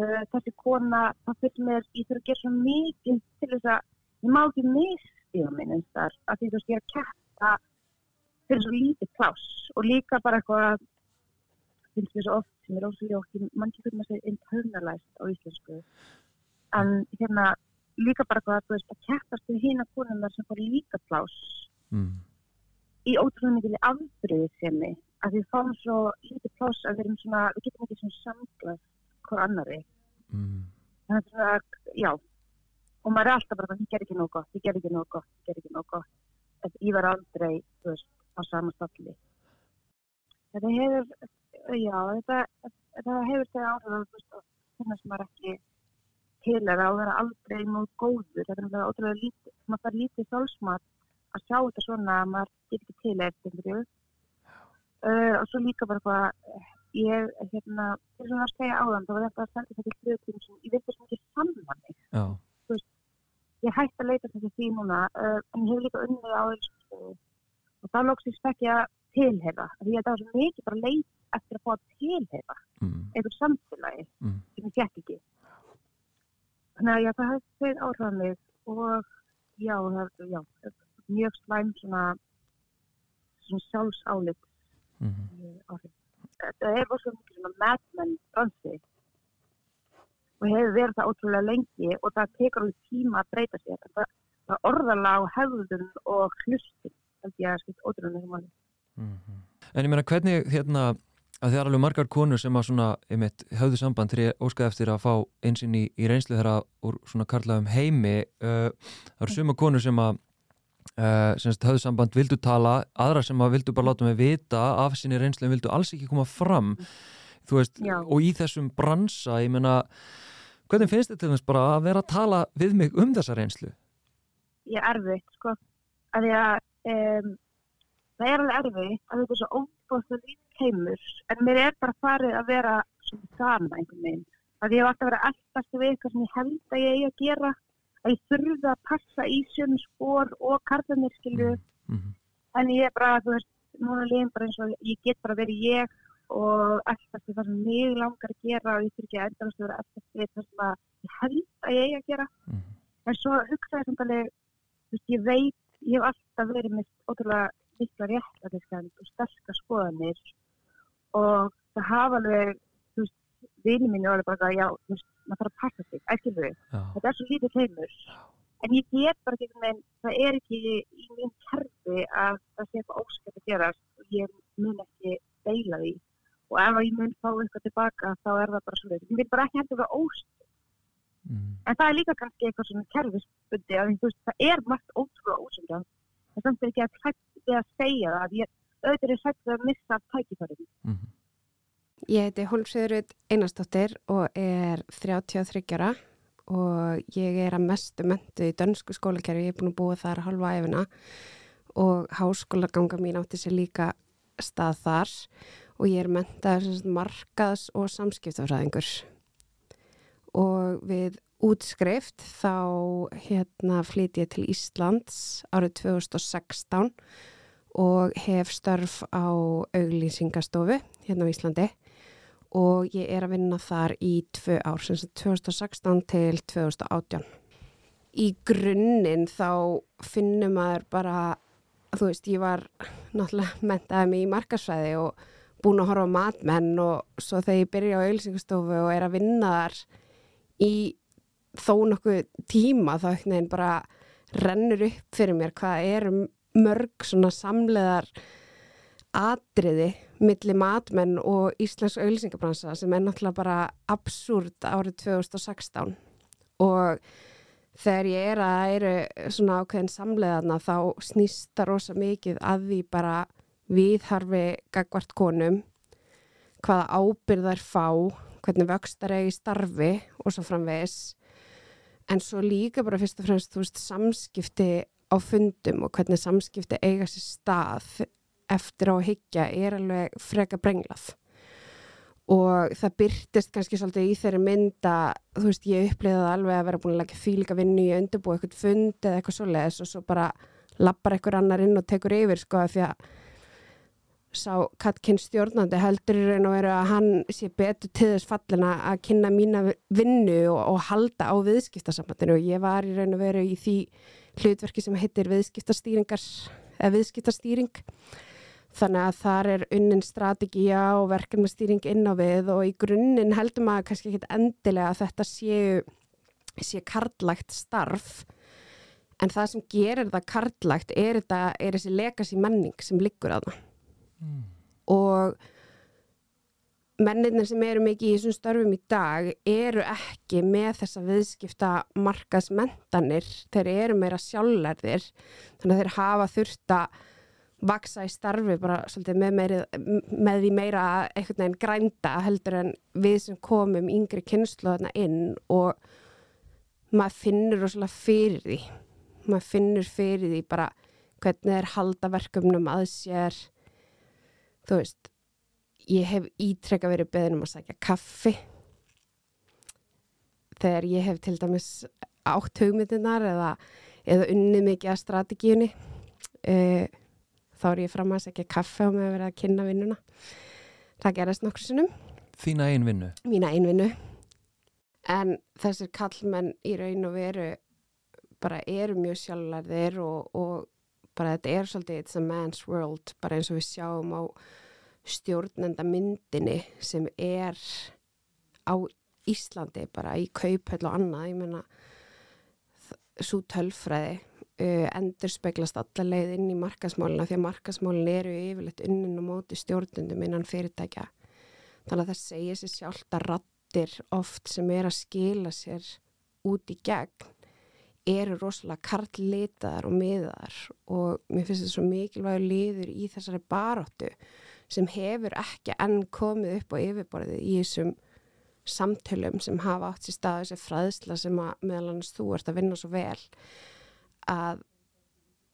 uh, þessi kona, það fyrir mér ég þurfa að gera svo mikið til þess að ég má ekki misti á minn eins þar, að því þú veist ég er að kætta fyrir svo lítið pláss og líka bara eitthvað finnst mér svo oft sem er ósvíjótt mann fyrir að segja internalæst á íslensku en hérna líka bara eitthvað að þú veist að kættast við hína konunar sem fór líka pláss Mm. í ótrúlega mikilvæg afbröðu sem við að við fáum svo lítið pláss að við erum svona, við getum ekki svona samglast hver annari. Mm. þannig að já. Og maður er alltaf bara, ég ger ekki nóg gott, ég ger ekki nóg gott, ég ger ekki nóg gott. En ég var aldrei, þú veist, á sama stalli. Þetta hefur já, þetta, þetta hefur þegar áhrif þú veist, þannig sem maður ekki til er að vera aldrei mót góður, þetta er náttúrulega ótrúlega lítið maður fær lítið þálsmat að sjá þetta svona að maður get ekki til eftir uh, og svo líka bara hvað ég, hérna, þess að það segja áðan þá var þetta að senda þetta til hlutum sem ég þess að ekki sanna mig Já. ég hætti að leita þessi því núna uh, en ég hef líka unnið á þessu og þá lóksist ekki að tilhefa því að það var svo mikið bara leit eftir að fá að tilhefa Mm. einhver samfélagi Mm. sem ég fekk ekki þannig að já, það hefði þeir áhrifað mig og já, það, já mjög slæm svona svona sjálfsálit Mm. áhrif. Þetta er svo mikið svona madmen dansi og hefur verið það ótrúlega lengi og það tekur alveg tíma að breyta sér. Það, það orðala á hefðun og hlustin ég að skipt ótrúlega mikið máli. Mhm. En ég meina hvernig hérna að það er alveg margar konur sem að svona einmitt, höfðu samband þegar ég óskaði eftir að fá einsinn í, í reynslu þeirra úr svona karlaðum heimi uh, það eru suma konur sem að uh, sem sagt, höfðu samband vildu tala aðra sem að vildu bara láta mig vita af sinni reynslu en vildu alls ekki koma fram. Þú veist, og í þessum bransa ég meina, hvernig finnst þetta til þess bara að vera að tala við mig um þessa reynslu? Ég er erfitt, sko, að því að um, það er alveg erfitt að þetta er svo óbúðslega lítið heimur en mér er bara farið að vera svona sama einhvern veginn. Að ég hef alltaf verið eldast við eitthvað sem ég held að ég eigi að gera að ég þurfi að passa í sjöfum spór og karðanir skilju Mm. en ég er bara, þú veist, núna líðum bara eins og ég get bara verið ég og eldast við það sem mig langar að gera og ég þurfi ekki að endast að vera eldast við það sem að ég held að ég eigi að gera Mm. en svo hugsaði samt alveg þú veist, ég veit, ég hef alltaf verið með ótrúlega mikla réttlætiskend og sterska skoðanir og það hafa alveg þú veist, vini mínu alveg bara já, þú veist, maður þarf að passa sig, ekki við þetta er svo lítið heimur. En ég get bara ekki, menn, það er ekki í mín kerfi að það sé eitthvað óskætt að gerast og ég mun ekki deila því. Og ef ég mun fá eitthvað tilbaka þá er það bara svo ég vil bara ekki hendur það óskætt Mm. en það er líka kannski eitthvað svona kerfisbundi að veist, það er margt ótrúlega en samt er ekki að að segja það að ég auðvitað er við að missa tækifærið. Mm. Ég heiti Hólmsöðurud Einarsdóttir og er 33 ára og ég er að mestu mentu í dönsku skólakerfi, ég er búin að búa þar halva æfina og háskólaganga mín átti sér líka stað þar og ég er sagt markaðs og samskiptafræðingur. Og við útskrift þá hérna flyt ég til Íslands árið 2016 og hef störf á auglýsingastofu hérna á Íslandi og ég er að vinna þar í tvö ár, sem sagt 2016 til 2018. Í grunninn þá finnum maður bara, þú veist, ég var náttúrulega mentaði mig í markasfræði og búin að horfa á matmenn og svo þegar ég byrja á auðlýsingastofu og er að vinna þar í þó nokkuð tíma þá ekkert neginn bara rennur upp fyrir mér hvað eru mörg svona samleðar atriði milli matmenn og Íslands auðlýsingabransa sem er náttúrulega bara absúrt árið 2016 og þegar ég er að það eru svona ákveðin samleðarna þá snýst það rosa mikið að því bara viðharfi gagvart konum hvaða ábyrðar fá hvernig vöxtar í starfi og svo framvegis. En svo líka bara fyrst og fremst veist, samskipti á fundum og hvernig samskipti eiga sér stað eftir á að higgja er alveg freka brenglað. Og það byrtist kannski svolítið í þeirri mynda þú veist ég uppliðaði alveg að vera búin að leggja fílika vinnu í undirbúið eitthvað fund eða eitthvað svo leiðis og svo bara lappar eitthvað annar inn og tekur yfir sko því að sá Katkin stjórnandi heldur í raun og veru að hann sé betur til þess fallina að kynna mína vinnu og, og halda á viðskiptasambandinu. Og ég var í raun og veru í því hlutverki sem heitir viðskiptastýringar eða viðskiptastýring þannig að þar er unnin strategíja og verkefnastýring inn á við og í grunninn heldur maður kannski ekki endilega að þetta séu sé karlægt starf. En það sem gerir það karlægt er, þetta, er þessi legacy menning sem liggur að það mm. og menninir sem eru mikið í þessum störfum í dag eru ekki með þessa viðskipta markasmentanir, þeir eru meira sjálflærðir, þannig að þeir hafa þurft að vaksa í starfi bara svolítið með, meiri, með því meira eitthvað nefn grænda heldur en við sem komum yngri kynnslóðana inn og maður finnur rosalega fyrir því. Maður finnur fyrir því bara hvernig þeir halda verkefnum að sér. Þú veist ég hef ítrekka verið beðin um að sækja kaffi. Þegar ég hef til dæmis átt hugmyndinar eða, eða unni mikið að strategíunni. Uh, þá er ég fram að sækja kaffi og með að vera að kynna vinnuna. Það gerast nokkur sinnum. Þína einvinnu? Mína einvinnu en þessir kallmenn í raun og veru bara eru mjög sjálflærðir og, og bara þetta er svolítið it's a man's world bara eins og við sjáum á stjórnenda myndinni sem er á Íslandi bara í kauphöll og annað. Ég menna svo tölfræði uh, endur speglast alla leið inn í markasmálina því að markasmálin eru yfirleitt unnin og móti stjórnendum innan fyrirtækja. Þannig að það segir sér sjálft að rattir oft sem er að skila sér út í gegn eru rosalega karllitaðar og miðaðar og mér finnst þetta svo mikilvægur liður í þessari baróttu sem hefur ekki enn komið upp á yfirborðið í þessum samtölum sem hafa átt sér stað þessi fræðsla sem að meðal annars þú ert að vinna svo vel að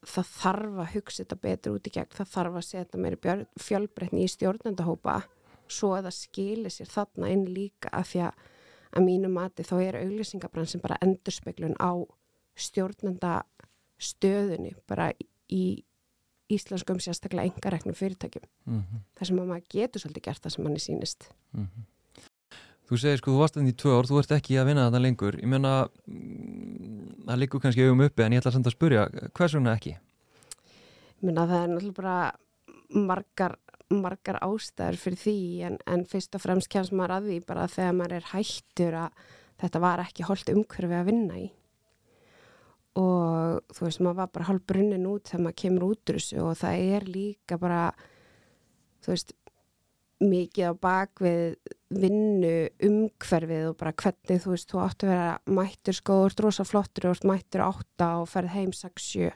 það þarf að hugsa þetta betur út í gegn, það þarf að setja meiri fjölbreytni í stjórnendahópa svo að það skilir sér þarna inn líka af því að að mínu mati þá er auglýsingabrann sem bara endurspeglun á stjórnenda stöðunni bara í íslenskum sérstaklega engareknum fyrirtækjum mm -hmm. þar sem maður getur svolítið gert það sem manni sínist mm -hmm. Þú segir sko, þú varst enn í tvö ár, þú ert ekki að vinna þetta lengur ég menna, það likur kannski auðum uppi en ég ætla senda að spurja hvers vegna ekki? Menna það er náttúrulega bara margar, margar ástæður fyrir því en, en fyrst og fremst kemst maður að því bara þegar maður er hættur að þetta var ekki holdt umhverfi að vinna í og þú veist, maður var bara hálf brunnin út þegar maður kemur út úr þessu og það er líka bara þú veist, mikið á bakvið vinnu umhverfið og bara hvernig þú veist, þú áttu að vera mættur skóður, rosa flottur og mættur átta og ferð heim 6-7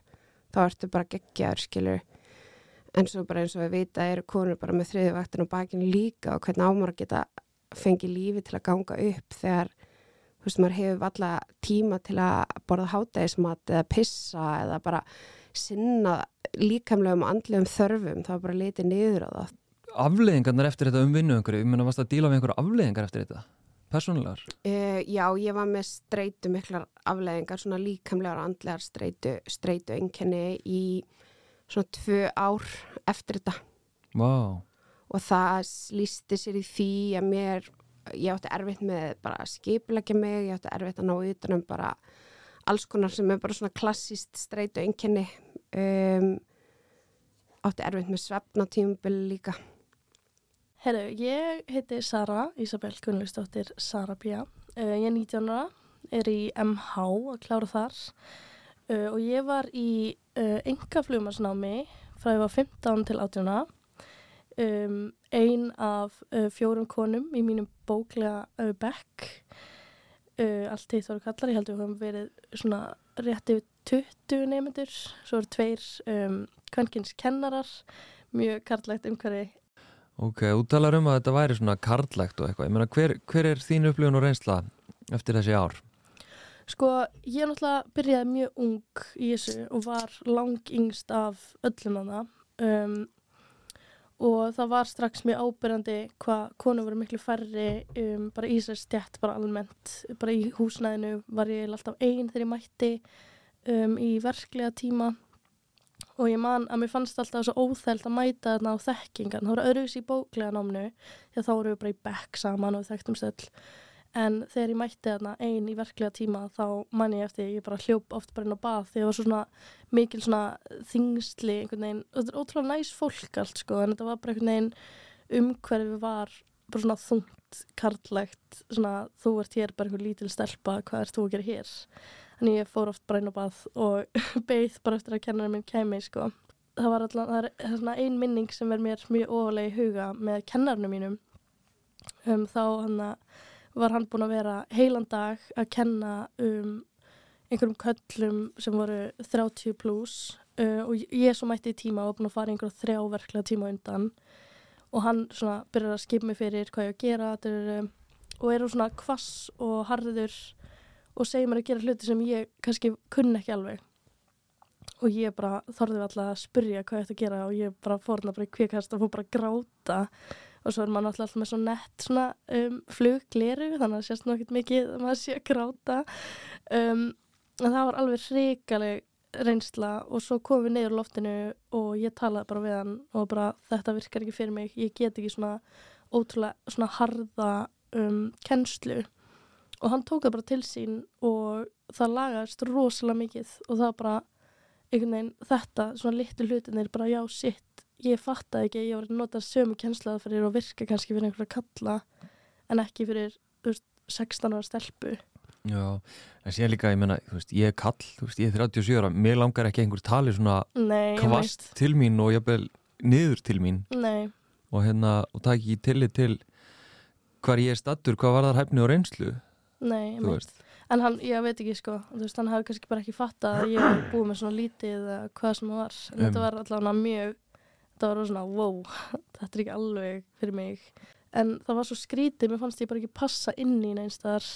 þá ertu bara geggjaður, skilur en svo bara eins og við vita eru konur bara með þriði vaktin og bakinu líka og hvernig ámar geta fengið lífi til að ganga upp þegar þú veist, maður hefur alla tíma til að borða hátægismat eða pissa eða bara sinna líkamlegum andlegum þörfum, þá bara litið niður á það. Afleðingarnar eftir þetta um vinnu einhverju, ég menna, varst að díla með einhverju afleðingar eftir þetta? personlegar? Uh, já, ég var með streitu miklar afleðingar, svona líkamlegar andlegar streitu, streitu einkenni í svona tvö ár eftir þetta. Vá, og það lísti sér í því að mér, ég átti erfitt með bara að skipleggja mig, ég átti erfitt að ná utanum bara alls konar sem er bara svona klassíst streitu einkenni um, átti erfitt með svefn á tímubili líka Herru, ég heiti Sara, Ísabel Gunnlaugsdóttir Sara Bía. Uh, ég er 19 ára, er í MH að klára þar uh, og ég var í enga flumarsnámi frá ég var 15 til 18 ára. Um, ein af uh, fjórum konum í mínum bóklega uh, bekk. Uh, allt því þóru kallar, ég heldur að við höfum verið svona rétt yfir 20 nefnendur, svo eru tveir um, kvenkins kennarar, mjög karlægt umhverfi ok, þú talar um að þetta væri svona karlægt og eitthvað. Ég meina, hver, hver er þín upplifun og reynsla eftir þessi ár? Sko, ég náttúrulega byrjaði mjög ung í þessu og var lang yngst af öllum hana um, og það var strax mjög ábyrjandi hvað konur voru miklu færri um, bara í þessari stjætt bara almennt bara í húsnæðinu var ég alltaf einn þegar ég mætti um, í verklega tíma og ég man að mér fannst alltaf svo óþælt að mæta þarna á þekkingan það voru öðruvis í bóklega námnu því þá voru við bara í bekk saman og þekktum stöll en þegar ég mætti þarna einn í verklega tíma þá man ég eftir ég bara hljóp oft bara inn á bað því það var svo svona mikil svona þingsli einhvern veginn. Og þetta er ótrúlega næs fólk allt sko en þetta var bara einhvern veginn umhverfi var bara svona þungt karlægt svona þú ert hér bara einhver lítil stelpa hvað ert þú að gera hér Þannig ég fór oft inn á bað og [laughs] beigð bara eftir að kennara minn kemi sko. Það var alltaf, það er, það er svona ein minning sem er mér mjög ofalega í huga með kennarinu mínum. Um, þá hann var hann búin að vera heilan dag að kenna um einhverjum köllum sem voru 30 pluss uh, og ég svo mætti í tíma og var búin að fara einhverja þrjáverklega tíma undan og hann svona byrjar að skipa mig fyrir hvað ég að gera er, og eru svona kvass og harður og segir mér að gera hluti sem ég kannski kunn ekki alveg. Og ég bara þorði alltaf að spyrja hvað ég ætti að gera og ég bara fórna bara í kvikast og fór bara að gráta. Og svo er maður alltaf með svo nett svona um, fluggleru þannig að sést ekkert mikið að maður sé að gráta. Um, en það var alveg hrikaleg reynsla og svo komum við neyður loftinu og ég talaði bara við hann og bara þetta virkar ekki fyrir mig, ég get ekki svona ótrúlega svona harða um, kennslu og hann tók það bara til sín og það lagast rosalega mikið. Og það bara einhvern veginn þetta, svona litur hlutinir bara já, sitt, ég fattaði ekki ég var að nota sömu kjenslaða fyrir að virka kannski fyrir einhverja kalla en ekki fyrir veist, 16 ára stelpu. Já, en sé líka, ég menna, þú veist, ég er kall, þú veist, ég er 37 ára, mér langar ekki einhver tali svona Nei, kvast til mín og jafnvel niður til mín. Nei. og hérna, og það ekki tillit til hvar ég er stattur, hvað var þar hæfni og reynslu Nei, þú veist En hann, ég veit ekki sko, þú veist, hann hafi kannski bara ekki fatta að ég búið með svona lítið eða hvað sem það var. En um. þetta var allavega mjög, þetta var svona, wow, [laughs] þetta er ekki alveg fyrir mig. En það var svo skrítið, mér fannst ég bara ekki passa inn í neinstar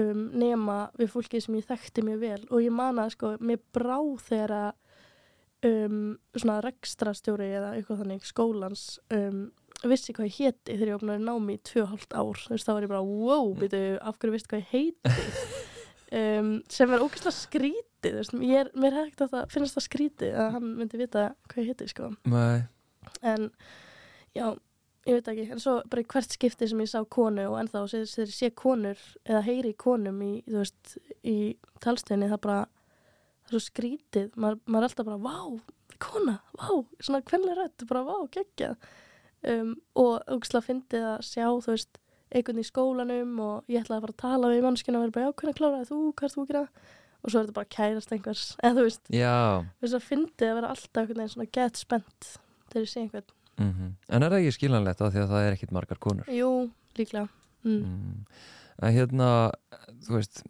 um, nema við fólkið sem ég þekkti mjög vel. Og ég manaði sko, mér brá þegar að um, svona rekstrastjóri eða eitthvað þannig skólans um, vissi hvað ég hétti þegar ég opnaði námi í 2,5 ár. Þú veist þá var ég bara wow, Mm. byrju, af hverju vissi hvað ég heiti? [laughs] Um, sem er ógeðslega skrítið veist, er, mér er ekkert að það finnast það skrítið að hann myndi vita hvað ég heiti sko. En já, ég veit ekki en svo bara í hvert skipti sem ég sá konu og ennþá þegar ég sé konur eða heyri konum í, veist, í talstöðinni það bara það er svo skrítið, maður, maður er alltaf bara vá, kona, vá, svona kvenlega rödd bara vá, geggjað um, og aukslega fyndið að sjá þú veist, einhvern í skólanum og ég ætlaði að fara að tala við mannskina og vera bara, já, hvernig kláraði þú, hvað er þú að gera? Og svo er þetta bara kærast einhvers [laughs] eða þú veist, já. Þess að fyndið að vera alltaf einhvern veginn svona gett spennt þegar ég sé einhvern, mm En er það ekki skiljanlegt af því að það er ekkit margar konur? Jú, líklega. Mm. mm. En hérna, þú veist,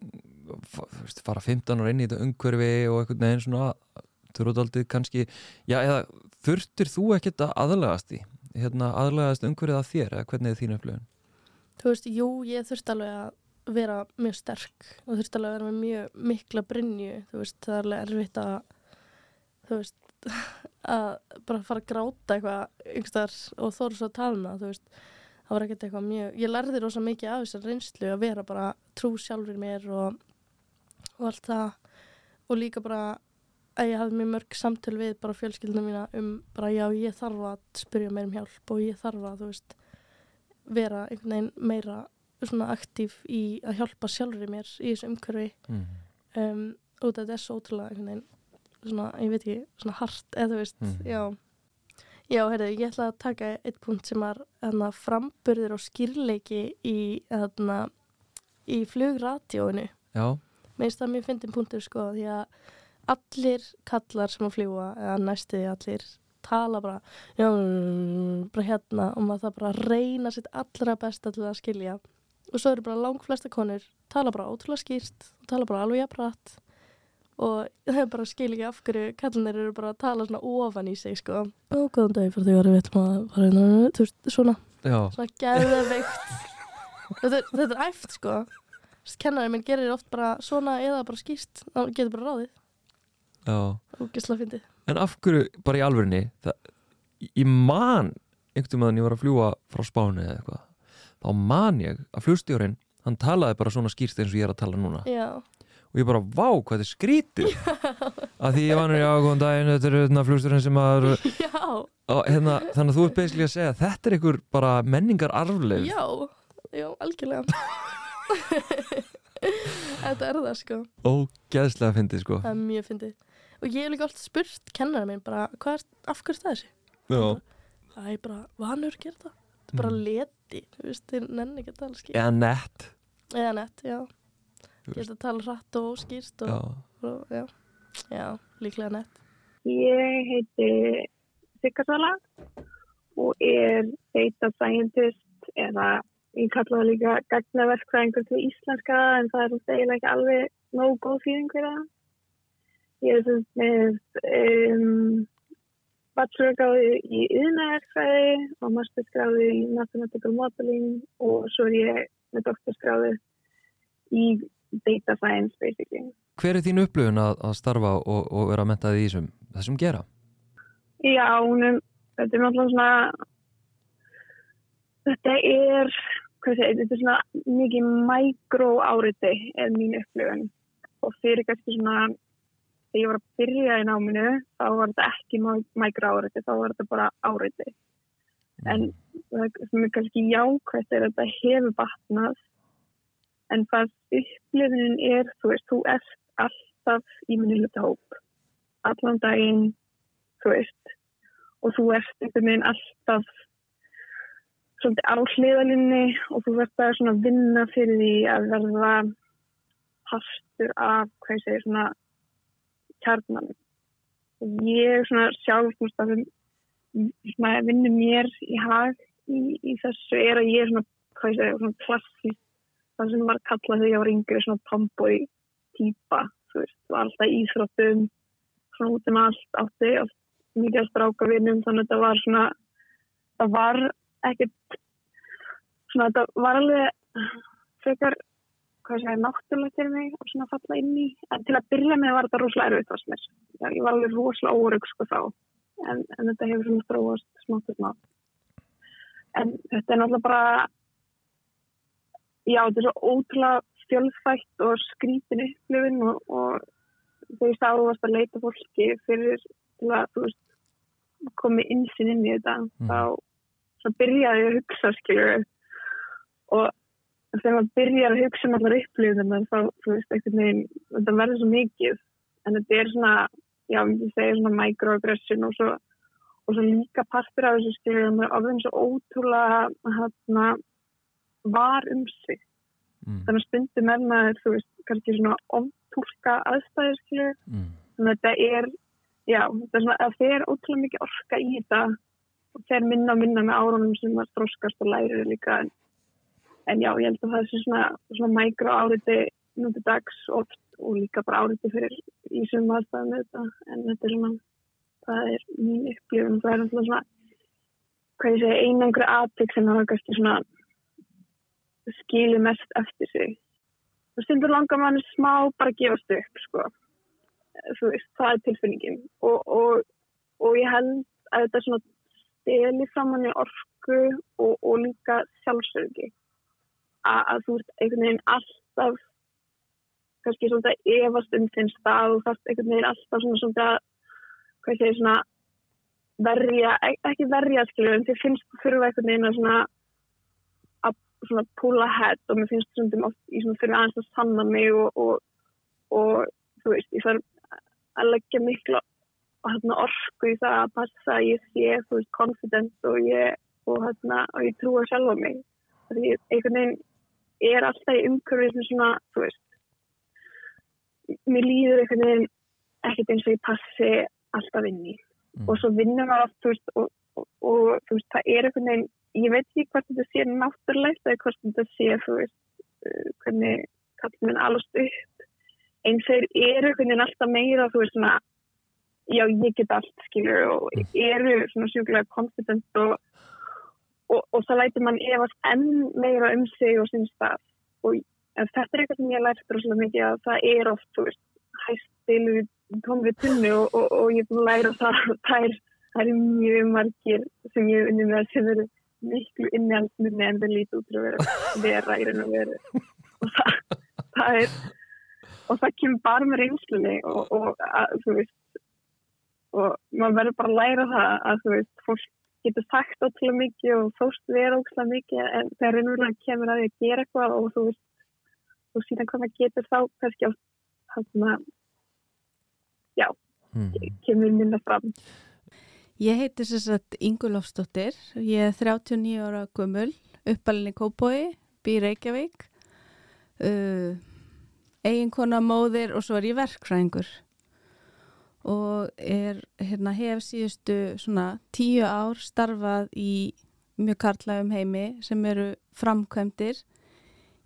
þú veist fara 15 ára inn í þetta umhverfi og einhvern veginn svona þurfaldið kannski, já, eða þurftir þú ekkit að aðlagast í hérna, aðlagast umhverfið að þér eða hvernig er þín upplifun? þú veist, jú, ég þurfti alveg að vera mjög sterk og þurfti alveg að vera með mjög mikla brinju þú veist, það er alveg erfitt að þú veist [laughs] að bara fara að gráta eitthvað yngstar og þóru svo að það, þú veist. Það var ekkert eitthvað mjög, ég lærði rosa mikið af þessar reynslu að vera bara trú sjálfur mér og, og allt það. Og líka bara að ég hafði mjög mörg samtöl við bara fjölskyldunum mína um bara já ég þarf að spyrja meir um hjálp og ég þarf að þú veist vera einhvern veginn meira svona aktív í að hjálpa sjálfur mér í þessu umhverfi mm. um, og þetta er svo ótrúlega einhvern veginn svona, ég veit ekki, svona hart eða þú veist, Mhm. já Já, heyrðu, ég ætla að taka eitt punkt sem er hérna, framburður og skýrleiki í, hérna, í flugratjóinu. Já, Mér finnst það mjög fyndin punktur sko, því að allir kallar sem að fljúa, eða næstuði allir, tala bara, já, bara hérna og maður það bara reyna sitt allra besta til að skilja. Og svo eru bara lang flesta konur, tala bara ótrúlega skýrt, tala bara alveg jafnrætt og það er bara að skilja ekki af hverju kallinir eru bara að tala svona ofan í sig sko. Ó, góðan dag fyrir því að við ætlum að fara inn á, þú veist, svona, já, svona geðveikt. þetta, þetta er æft sko. Kennarinn minn gerir oft bara svona eða bara skýrt, þá getur bara ráðið. En af hverju, bara í alvörinni, það, ég man einhvern veginn ég var að fljúa frá Spáni eða eitthvað, þá man ég að flugstjórin, hann talaði bara svona skýrst eins og ég er að tala núna. Já, Og ég bara, vá, hvað þetta er skrítið. að því ég var nú, já, góðan daginn, þetta er hérna flugstjórin sem að, [laughs] hérna, þannig að þú ert basically að segja, þetta er einhver bara menningar arfleif. já, já, algjörlega. [laughs] þetta er það sko. Ógeðslega fyndið, sko. Það er mjög fyndið. Og ég hef líka alltaf spurt kennarinn minn bara, hvað er, af hverju er það þessi? Já. Það er bara vanur að gera það. Það er bara leti, þú veist, þeir nenni ekki að tala skýrt. Eða nett. Eða nett, já. Geta að tala hratt og skýrt og, Já. og já. Já, líklega nett. Ég heiti Siggarsvala og er data scientist eða ég kalla það líka gagnaverkfræðingur til íslenska en það er eiginlega ekki alveg nóg góð fyrir það. Ég er með um, bachelorgráði í yðnaverkfræði og masterskráði í mathematical modeling og svo er ég með doktorskráði í data science basically. Hver er þín upplöfun að, að starfa og, og vera mentaði í þessum, þessum gera? Já, er, þetta er náttúrulega svona, þetta er, hvað segir, þetta er svona mikið mægró áriti er mín upplifun og fyrir kannski svona, þegar ég var að byrja í náminu, þá var þetta ekki mægró áriti, þá var þetta bara áriti. En það sem er kannski jákvæmt er að þetta hefur batnað, en það upplifunin er, þú veist, þú ert alltaf í minni hluta hóp, allan daginn, þú veist, og þú ert einhvern veginn alltaf svolítið á hliðalinni og þú verður að svona vinna fyrir því að verða partur af, hvað ég segir, svona kjarnan. Og ég svona sjálf, svona vinnu mér í hag í, í þessu er að ég er svona, segir, svona klassísk, það sem var kallað þegar ég var yngri, svona tomboy típa, þú veist, var alltaf íþróttum, svona út um allt, átti, allt mikið að stráka vinnum þannig að þetta var svona það var ekkert svona þetta var alveg frekar hvað sé ég, náttúrulega til mig og svona falla inn í. En til að byrja með var þetta rosalega erfitt fast mér. Já, ég var alveg rosalega órygg sko þá. En, en þetta hefur svona stróast smátt og smátt. En þetta er náttúrulega bara já þetta er svo ótrúlega fjölfætt og skrítin upplifin og, og þegar ég varst að leita fólki fyrir til að þú veist komið insinn inn í þetta Mm. þá byrjaði ég að hugsa skilur og þegar maður byrjar að hugsa um allar upplifðunar þá þú veist einhvern veginn þetta verður svo mikið en þetta er svona já, ég segi svona microaggression og svo, og svo líka partur af þessu skilur að maður ofðin svo ótrúlega hérna var um sig Mm. þannig að stundum er maður þú veist kannski svona ofntúlka aðstæður skilur Mm. þannig að þetta er já, þetta er svona að þeir ótrúlega mikið orka í þetta og þeir minna og minna með árunum sem maður þróskast og lærir líka en, en já, ég held að það sé svona, svona mækra áriti núti dags oft og líka bara áriti fyrir í sem aðstæðum með þetta. En þetta er svona, það er mín upplifun það er svona hvað ég segi, einangri aðtök sem það kannski svona skilur mest eftir sig. Og stundur langar mann smá bara að gefast upp sko. Þú veist, það er tilfinningin. Og, og, og ég held að þetta svona steli framann í orku og, og líka sjálfsörgi að, þú ert einhvern veginn alltaf kannski svona efast um þinn stað og þarf einhvern veginn alltaf svona svona hvað segir svona verja, ek- ekki verja skilur en þið finnst þú þurfa einhvern veginn að svona að svona pull ahead og mér finnst svona oft í svona fyrir aðeins að sanna mig og, og, og þú veist, ég þarf að leggja miklu hérna, orku í það að passa að ég sé, þú veist, confident og ég, og, hérna, og ég trúa sjálfa mig. Því einhvern veginn er alltaf í umhverfið sem svona, þú veist, mér líður einhvern veginn ekkert eins og ég passi alltaf inn í. Mm. Og svo vinnum við oft, þú veist, og, og, og þú veist, það er einhvern veginn, ég veit ekki hvort þetta sé náttúrulegt eða hvort þetta sé, þú veist, uh, hvernig kallum minn alast upp. En þeir eru einhvern veginn alltaf meira, þú veist, svona, já, ég get allt, skilur, og eru svona sjúklega confident og, og, og það lætur mann efast enn meira um sig og sinn stað. Og þetta er eitthvað sem ég lært rosalega mikið að það er oft, þú veist, hæst stilu tómið tunnu og, og, og ég læra það að [laughs] það er, það er mjög margir sem ég hef unnið með sem eru miklu innihaldsmynni en það lítið út að vera, [laughs] vera í raun og veru. Og það, það er, og það kemur bara með reynslunni og, og að, þú veist, og maður verður bara að læra það að þú veist, fólk getur sagt ótrúlega mikið og þóst vera ótrúlega mikið en þegar raunverulega kemur að því að gera eitthvað og þú veist, og síðan hvað maður getur þá kannski á þannig að Mm. kemur minna fram. Ég heiti sér satt Ingu Lofsdóttir, ég er 39 ára gömul, uppalinn í Kópói, býr Reykjavík, uh, eiginkona móðir og svo er ég verkfræðingur og er, hérna, hef síðustu svona tíu ár starfað í mjög karlægum heimi sem eru framkvæmdir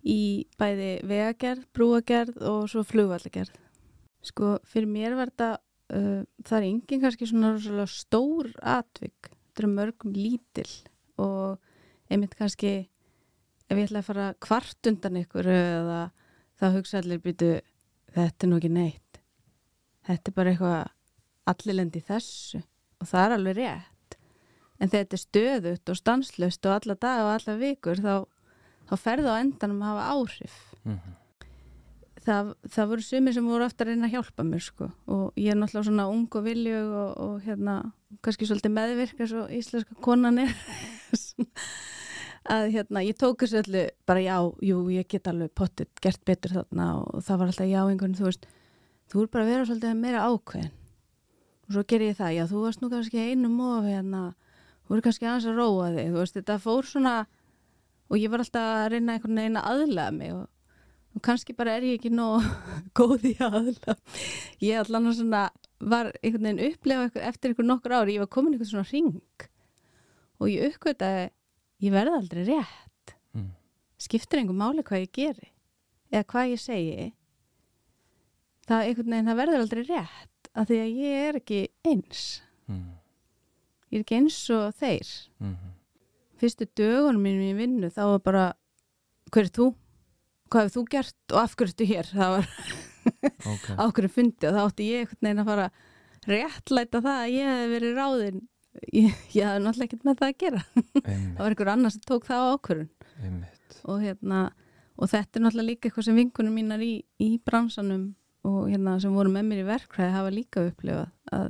í bæði vegagerð, brúagerð og svo flugvallagerð. Sko, fyrir mér var þetta uh, það er engin kannski svona rosalega stór atvik, þetta er mörgum lítil og einmitt kannski ef ég ætla að fara kvart undan ykkur eða þá hugsa allir býtu þetta er nú ekki neitt þetta er bara eitthvað allir lendi í þessu. Og það er alveg rétt. En þetta er stöðut og stanslust og alla dag og alla vikur þá, þá ferðu á endanum að hafa áhrif. Mhm. það, það voru sumir sem voru aftur að reyna að hjálpa mér sko. Og ég er náttúrulega svona ung og viljug og, og hérna kannski svolítið meðvirk eins og íslenska konan er. [laughs] Að hérna ég tók þessu öllu bara já, jú, ég get alveg pottit gert betur þarna. Og það var alltaf já einhvern þú veist, þú er bara að vera svolítið meira ákveðin. Og svo ger ég það, já þú varst nú kannski einum of hérna, þú er kannski aðeins að róa þig, þú veist, þetta fór svona og ég var alltaf að reyna einhvern veginn að aðlega mig og og kannski bara er ég ekki nóg [laughs] góð í aðla ég allan að svona var einhvern veginn eitthvað, eftir einhvern nokkur ári, ég var komin einhvern svona ring og ég uppgötaði ég verði aldrei rétt. Mm. skiptir einhver máli hvað ég geri eða hvað ég segi það veginn, það verður aldrei rétt af því að ég er ekki eins Mm. ég er ekki eins og þeir Mhm. fyrstu dögunum mínum í vinnu þá var bara hver er þú? Hvað hefur þú gert og af hverju ertu hér? Það var [laughs] Ok. á hverju fundi og þá átti ég einhvern veginn að fara réttlæta það að ég hef verið ráðin ég, ég hafði náttúrulega ekkert með það að gera [laughs] það var einhver annar sem tók það á ákvörun og hérna og þetta er náttúrulega líka eitthvað sem vinkunum mínar í, í bransanum og hérna sem voru með mér í verkræði hafa líka upplifað að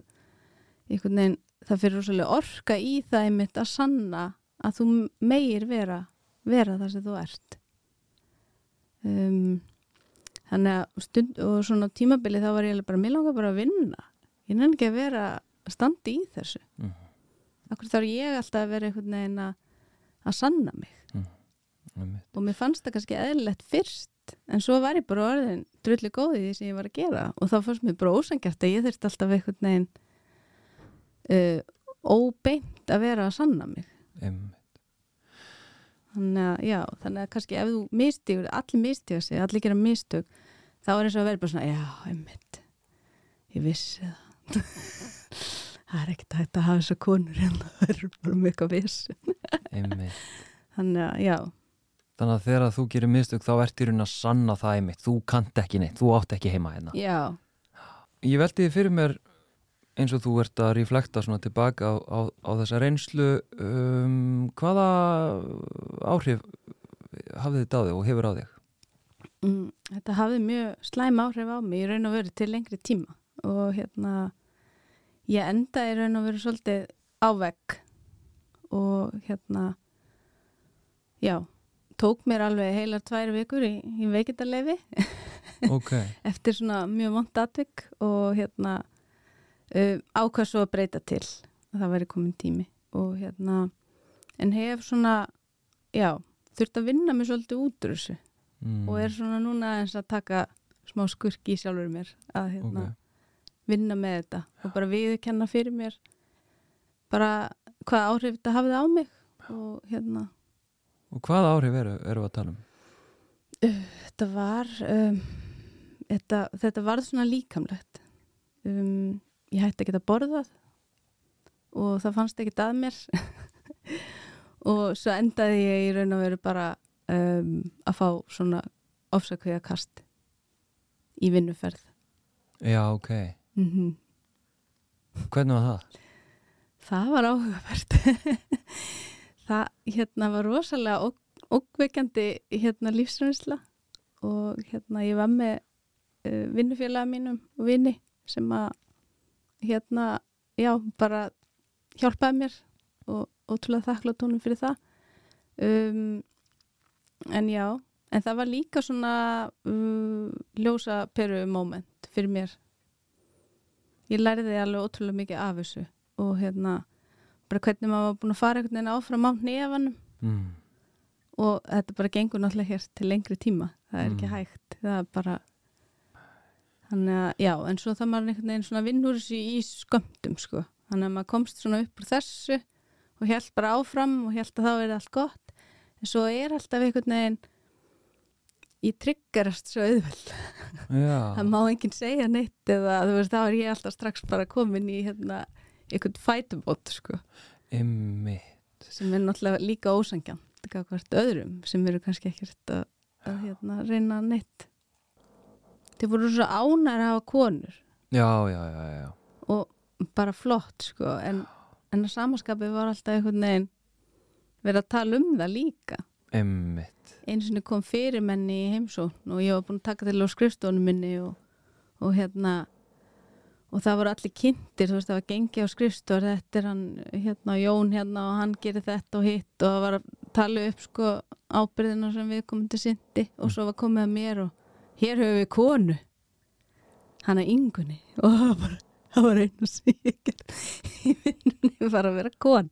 einhvern veginn það fyrir rosalega orka í það einmitt að sanna að þú meir vera vera það sem þú ert. Um, þannig að stund og svona tímabili þá var ég bara, mér langar bara að vinna. Ég nefn ekki að vera að standa í þessu. Mhm. Akkur þarf ég alltaf að vera einhvern veginn að, að sanna mig? Einmitt. og mér fannst það kannski eðlilegt fyrst en svo var ég bara orðin drulli góð í því sem ég var að gera. Og þá fannst mér bara ósangjart að ég þurfti alltaf einhvern veginn uh, óbeint að vera að sanna mig. Einmitt. þannig að já, þannig að kannski ef þú mistigur, allir mistiga sig, allir gera mistök þá er eins og að vera bara svona já, einmitt, ég vissi það. [laughs] Það er ekkert að hafa þessar konur hérna [laughs] það er bara mjög eitthvað viss Einmitt. þannig að já, Þannig að þegar þú gerir mistök þá ert í raun að sanna það einmitt. Þú kannt ekki neitt, þú átt ekki heima hérna. já Ég veldi fyrir mér eins og þú ert að reflekta svona tilbaka á, á, á þessa reynslu um, hvaða áhrif hafði þetta á þig og hefur á þig? Mm, þetta hafði mjög slæm áhrif á mig í raun og veru til lengri tíma og hérna ég endaði í raun og veru svolítið á vegg og hérna já, tók mér alveg heilar tvær vikur í, í veikindarlefi [laughs] Ok, eftir svona mjög vond atvik og hérna uh, ákvað svo að breyta til. Að það væri komin tími. Og hérna en hef svona já, þurft að vinna mig svolítið út úr þessu. Mm. og er svona núna eins að taka smá skurki í sjálfur mér að hérna vinna með þetta. Og bara viðkenna fyrir mér bara hvað áhrif þetta hafið á mig. Og hérna Og hvaða áhrif eru, eru að tala um? þetta var um, þetta, þetta varð svona líkamlegt um, ég hætti ekki að borða og það fannst ekki að mér [laughs] og svo endaði ég í raun og veru bara um, að fá svona ofsakveða kast í vinnuferð Já, ok. mm Hvernig var það? það var áhugavert [laughs] það hérna var rosalega ógveikjandi hérna lífsreynsla og hérna ég var með uh, vinnufélaga mínum og vinni sem að hérna, já, bara hjálpaði mér og ótrúlega þakklátt honum fyrir það. Um, en já en það var líka svona um, ljósa peru moment fyrir mér. Ég lærði alveg ótrúlega mikið af þessu og hérna bara hvernig maður var búin að fara einhvern veginn áfram á nefanum Mm. og þetta bara gengur náttúrulega hér til lengri tíma það er ekki Mm. hægt það er bara þannig að já, en svo það maður einhvern veginn svona vinnur þessu í skömmtum sko, þannig að maður komst svona upp úr þessu og held bara áfram og held að þá er allt gott en svo er alltaf einhvern veginn ég tryggarast svo auðveld Já. [laughs] það má enginn segja neitt eða þú veist, þá er ég alltaf strax bara komin í hérna, einhvern fætubót sko Immi. sem er náttúrulega líka ósangjant hvert öðrum sem eru kannski ekkert að, að hérna, reyna neitt þeir voru svo ánæri að hafa konur Já, já, já, já. og bara flott sko en, en að samaskapi var alltaf einhvern veginn verið að tala um það líka Immitt. einu sinni kom fyrirmenni í heimsókn og ég var búin að taka til á skrifstofunum minni og, og hérna og það voru allir kynntir, þú veist, það var gengi á skrifstofur, þetta er hann, hérna, Jón hérna og hann gerir þetta og hitt og það var að tala upp, sko, ábyrðina sem við komum til syndi og svo var komið að mér og hér höfum við konu. Hana yngunni og það var bara, það var einu gerði í vinnunni var að vera kon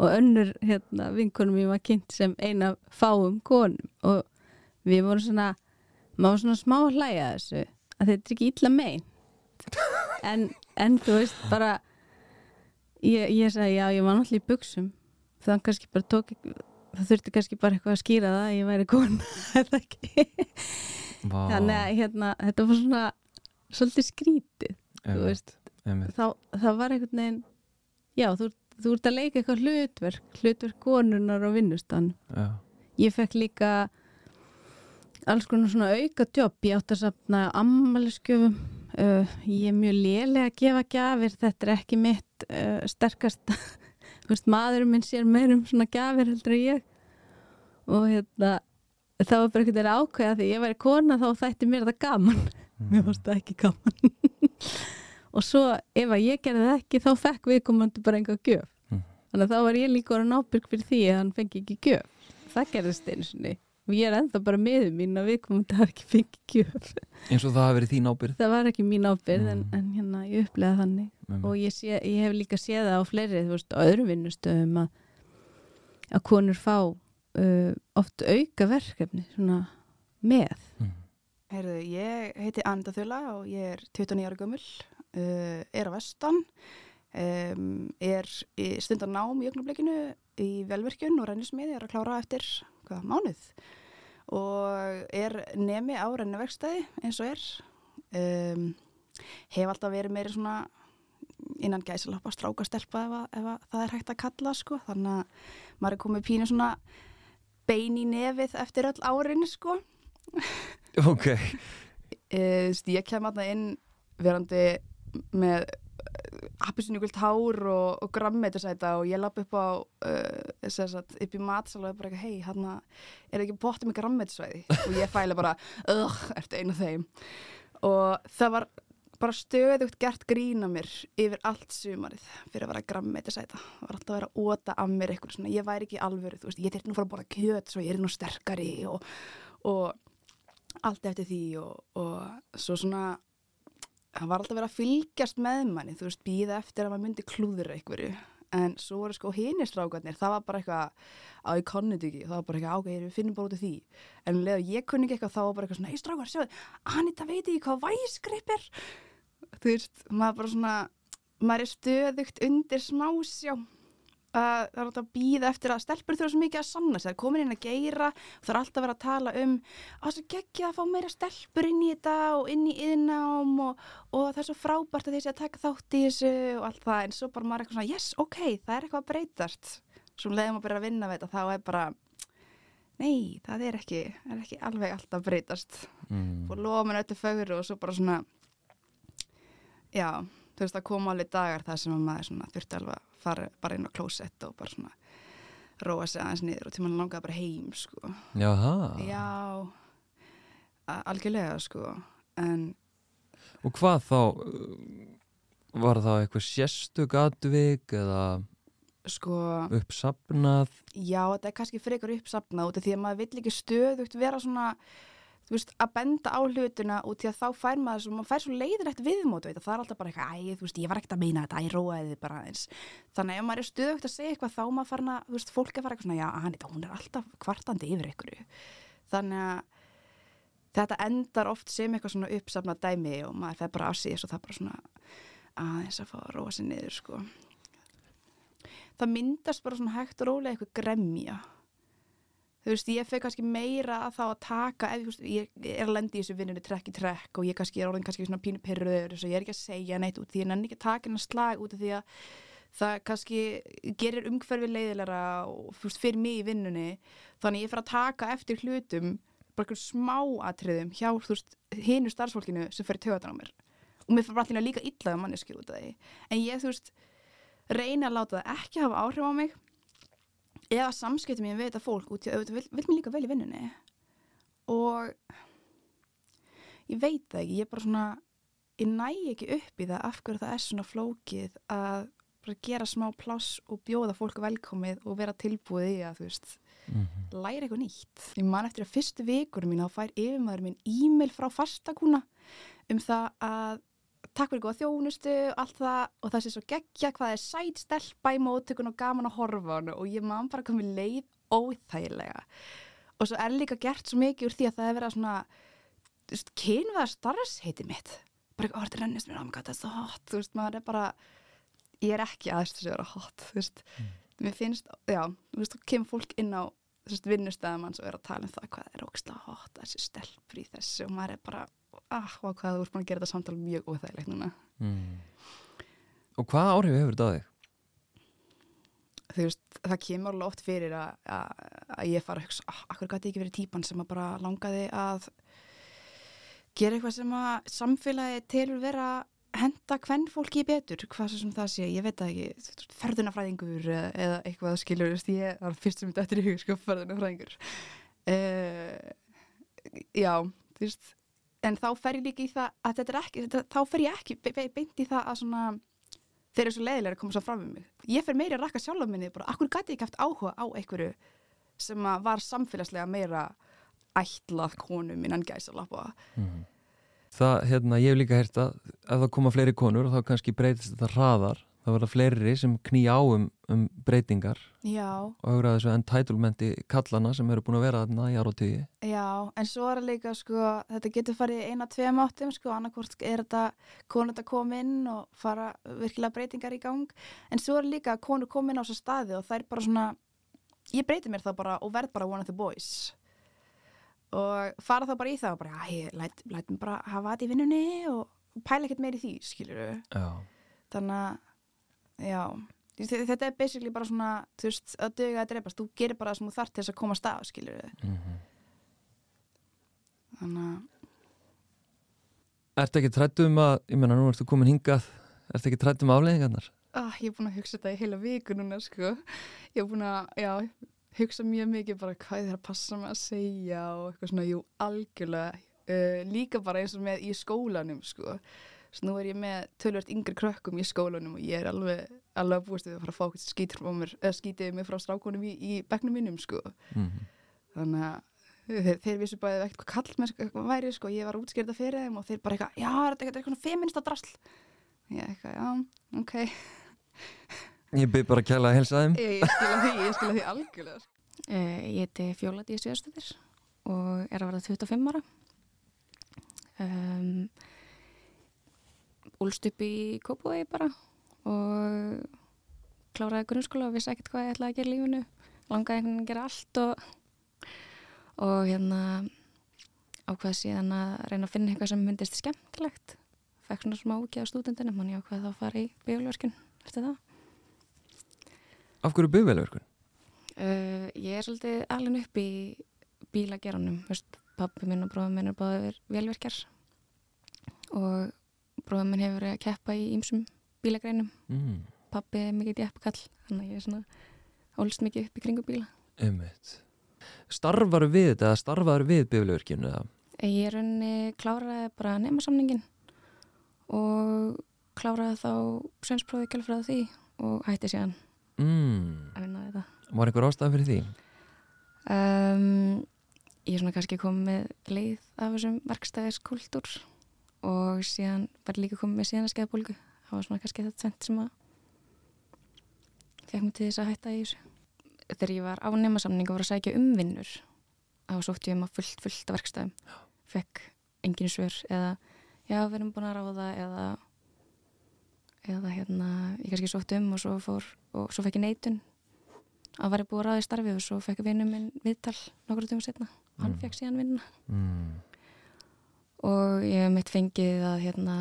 og önnur, hérna, vinkunum ég var kynnt sem eina fáum konum og við vorum svona maður svona smá að þessu að þetta er ekki illa megin en, en þú veist bara ég, ég sagði já ég var náttúrulega í buksum það kannski bara tók það þurfti kannski bara eitthvað að skýra það að ég væri kona [laughs] eða ekki? Vá. þannig að hérna, þetta var svona svolítið skrítið þú veist, þá, það var einhvern veginn já, þú, þú ert að leika eitthvað hlutverk hlutverk konunar á vinnustan. Já. ég fekk líka alls konar svona auka jobb ég átti að sapna ammæliskjöfum uh, ég er mjög lélega að gefa gjafir þetta er ekki mitt uh, sterkast [laughs] þú veist, maðurinn minn sér meir um svona gjafir heldur ég. Og hérna það var bara veginn ákveða því ég væri kona þá þætti mér það gaman. Mér fannst það ekki gaman. [laughs] Og svo ef að ég gerði það ekki þá fekk viðkomandi bara einhver gjöf. Mm. þannig að þá var ég líka orðin ábyrg fyrir því að hann fengi ekki gjöf. Það gerðist einu sinni og ég er ennþá bara miður mín að viðkomandi hafi ekki fengið gjöf Eins og það hafi verið þín ábyrð. það var ekki mín ábyrð en, Mm. en hérna ég upplega þannig Einmitt. og ég, sé, ég hef líka séð það á fleiri þú veist, á öðrum vinnustöðum að, að konur fá uh, oft auka verkefni svona með Mm. Heyrðu, ég heiti Anita Þula og ég er 29 ára gömul, uh, er á vestan, um, er í stundan nám í ögnablikinu í velverkjun og rennismiði, er að klára eftir hvað, mánuð og er nemi á renniverkstæði eins og er. Um, hef alltaf verið meiri svona innan gæsalappa strákastelpa ef, að- ef að það er hægt að kalla sko, þannig að maður er komið pínu svona bein í nefið eftir öll árin sko. Ok. [laughs] Uh, ég kem aðna inn verandi með appisinu hár og, og grammetisæta og ég lapp upp á uh, sagt, upp í matsal og bara hei, hann er ekki bóttið með grammetisvæði og ég fæla bara, ugh, ertu einu af þeim? Og það var bara stöðugt gert grína mér yfir allt sumarið fyrir að vera grammetisæta það var alltaf að vera óta af mér eitthvað svona, ég væri ekki alvöru, þú veist, ég er nú fara að bóra kjöt svo ég er nú sterkari og, og allt eftir því og, og svo svona það var alltaf verið að fylgjast með manni þú veist, býða eftir að maður myndi klúður eitthvað en svo voru sko hinnistrákarnir það var bara eitthvað á ég konnið ekki. Það var bara eitthvað ágæðir, við finnum bara út af því. En um leða ég kunni ekki eitthvað þá var bara eitthvað svona ei strákar, sjáu, Anita veit ekki hvað væsgrip er. Þú veist, maður bara svona maður er stöðugt undir smásjá Uh, það er alltaf að býða eftir að stelpur þurfa svo mikið að sanna sér, komin inn að geira það er alltaf að vera að tala um að það er geggið að fá meira stelpur inn í þetta og inn í yðnám og, og það er svo frábært að þessi að taka þátt í þessu og allt það, en svo bara maður er eitthvað svona yes, ok, það er eitthvað að breytast. Svo leiðum að byrja að vinna við þetta, þá er bara nei, það er ekki er ekki alveg alltaf breytast. Mm. og lofa mér öllu fögur og svo bara svona já, þú veist að koma alveg dagar þar sem maður þurfti alveg fara bara inn á klósett og bara svona róa sig aðeins niður og tíma langaði bara heim sko. Jaha. Já, algjörlega sko, en Og hvað þá, var það eitthvað sérstök atvik eða sko, uppsapnað? já, þetta er kannski frekar uppsapnað út af því að maður vill ekki stöðugt vera svona veist, að benda á hlutina út því að þá fær maður svo, maður fær svo leiðilegt viðmót það er alltaf bara eitthvað, æ, þú veist, ég var ekkert að meina þetta, æ, róaði þið bara eins þannig að maður er stöðugt að segja eitthvað þá maður farin að, þú veist, fólk er fara eitthvað svona já, Anita, hún er alltaf kvartandi yfir ykkur þannig að þetta endar oft sem eitthvað svona uppsafnað dæmi og maður fer bara á sig og það bara svona aðeins að fá að róa sig niður, sko. Það myndast bara svona hægt og rólega eitthvað gremja þú veist, ég feg kannski meira að þá að taka, ef veist, ég er að lendi í þessu vinnunni trekk í trekk og ég kannski er orðin kannski svona pínu pyrröður og ég er ekki að segja neitt út því en enn ekki að taka hennar slag út af því að það kannski gerir umhverfi leiðilega og þú veist, fyrir mig í vinnunni. Þannig ég fer að taka eftir hlutum bara einhver smá atriðum hjá, þú veist, hinu starfsfólkinu sem fer í töðan á mér. Og mér fyrir bara alltaf líka illaða manneski út af því. En ég, þú veist, reyna að láta það ekki hafa áhrif á mig eða samskiptum ég við þetta fólk út í auðvitað vil, vil mér líka vel í vinnunni og ég veit það ekki, ég er bara svona ég næ ekki upp í það af hverju það er svona flókið að bara gera smá pláss og bjóða fólk velkomið og vera tilbúið í að þú veist Mm -hmm. læra eitthvað nýtt. Ég man eftir að fyrstu vikur mín þá fær yfirmaður minn e-mail frá fastakúna um það að takk fyrir góða þjónustu allt það og það sé svo geggja hvað er sæt stelpa í mótökun og gaman að horfa hann og ég man bara komið leið óþægilega. Og svo er líka gert svo mikið úr því að það er verið að svona kynvaða starfsheiti mitt. Bara ekki, þetta rennist mér á mig, þetta er svo hot. Þú veist, maður er bara ég er ekki aðeins þess að vera hot þú veist, mm. mér finnst, já þú veist, þá kemur fólk inn á vinnustæðum hans og er að tala um það hvað er ógislega hot þessi stelpur í þessu og maður er bara ah, hvað þú ert búin að gera þetta samtal mjög óþægilegt núna mm. Og hvað áhrif hefur þetta á þig? Þú veist, það kemur alveg oft fyrir að, að, að ég fara að hugsa, ah, akkur gæti ekki verið típan sem að bara langaði að gera eitthvað sem að samfélagi telur vera henda hvern fólki betur, hvað sem það sé ég veit ekki, ferðunafræðingur eða eitthvað skilur, ég var fyrst sem þetta er í hug, sko, ferðunafræðingur uh, já, þú veist en þá fer ég líka í það að þetta er ekki, þetta, þá fer ég ekki be, be, beint í það að svona þeir eru svo leiðilega að koma svo fram með mig. Ég fer meira að rakka sjálf á minni, bara akkur gæti ég ekki haft áhuga á einhverju sem var samfélagslega meira ætlað konum innan gæsalappa? Mm. Það, hérna, ég hef líka heyrt að ef það koma fleiri konur þá kannski breytist þetta hraðar þá verða fleiri sem knýja á um, um breytingar já, og auðvitað þessu entitlementi kallana sem eru búin að vera þarna í ára og tíu já, en svo er það líka sko, þetta getur farið eina, tveim áttum sko, annarkvort er þetta konur þetta koma inn og fara virkilega breytingar í gang, en svo er líka konur koma inn á þessu staði og það er bara svona ég breyti mér það bara og verð bara one of the boys. Og fara þá bara í það og bara, æ, læt, læt mér bara hafa þetta í vinnunni og pæla ekkert meir í því, skilur Já, þannig að, já Þe- þetta er basically bara svona, þú veist, að döga að dreipast, þú gerir bara það sem þú þarf til þess að koma að stað, skilur mm þannig að Ertu ekki trættu um að, ég menna, nú ertu komin hingað Ertu ekki trætt um afleiðingarnar? ah, ég er búin að hugsa þetta í heila viku núna sko. ég er búin að já, hugsa mjög mikið bara hvað þið er að passa með að segja og eitthvað svona, jú, algjörlega uh, líka bara eins og með í skólanum sko. Svo nú er ég með tölvört yngri krökkum í skólanum og ég er alveg, alveg búist við að fara að fá eitthvað skítur frá mér, eða skítið mig frá strákonum í, í bekknum mínum sko. Mm þannig að þeir, þeir vissu bara eitthvað kall með eitthvað væri sko, ég var að útskýrða fyrir þeim og þeir bara eitthvað, já, er þetta eitthvað, eitthvað feminista drasl ég eitthvað, já, ok Ég byrð bara að kæla að helsa þeim. ég, ég skila því, ég skila því algjörlega Uh, ég heiti Fjóla Días Viðarstöðir og er að verða 25 ára. Um, úlst upp í Kópúi bara og kláraði grunnskóla og vissi ekkert hvað ég ætlaði að gera í lífinu. Langaði einhvern veginn að gera allt og, og hérna ákvaði síðan að reyna að finna eitthvað sem myndist skemmtilegt. Fekk svona smá úkja á stúdendinu, mann ég ákvaði þá að fara í bíolverkun eftir það. Af hverju bifvelverkun? Uh, ég er svolítið alveg upp í bílageranum, pappi minn og bróðum minn er báðið velverkjar og bróðum minn hefur verið að keppa í ýmsum bílagreinum Mm. pappi er mikið djeppkall þannig að ég er svona ólst mikið upp í kringu bíla Einmitt. Starfar við þetta eða starfar við bifvelverkinu eða? ég er unni kláraði bara nemasamningin og kláraði þá svensprófið gælfræði því og hætti síðan Mm. að vinna þetta Var einhver ástæða fyrir því? Um, ég er svona kannski komið leið af þessum verkstæðiskultúr og síðan var líka komið með síðan að skeiðbólgu. Það var svona kannski þetta tvent sem að fekk mig til þess að hætta í þessu. Þegar ég var á nemasamning og var að sækja umvinnur þá sótt ég um að fullt, fullt af verkstæðum. Fekk engin svör eða já, við erum búin að ráða eða eða hérna, ég kannski sótt um og svo fór og svo fekk ég neitun að væri búið að ráða í starfi og svo fekk vinnu minn viðtal nokkur tíma setna hann Mm. fekk síðan vinna Mm. Og ég hef mitt fengið að hérna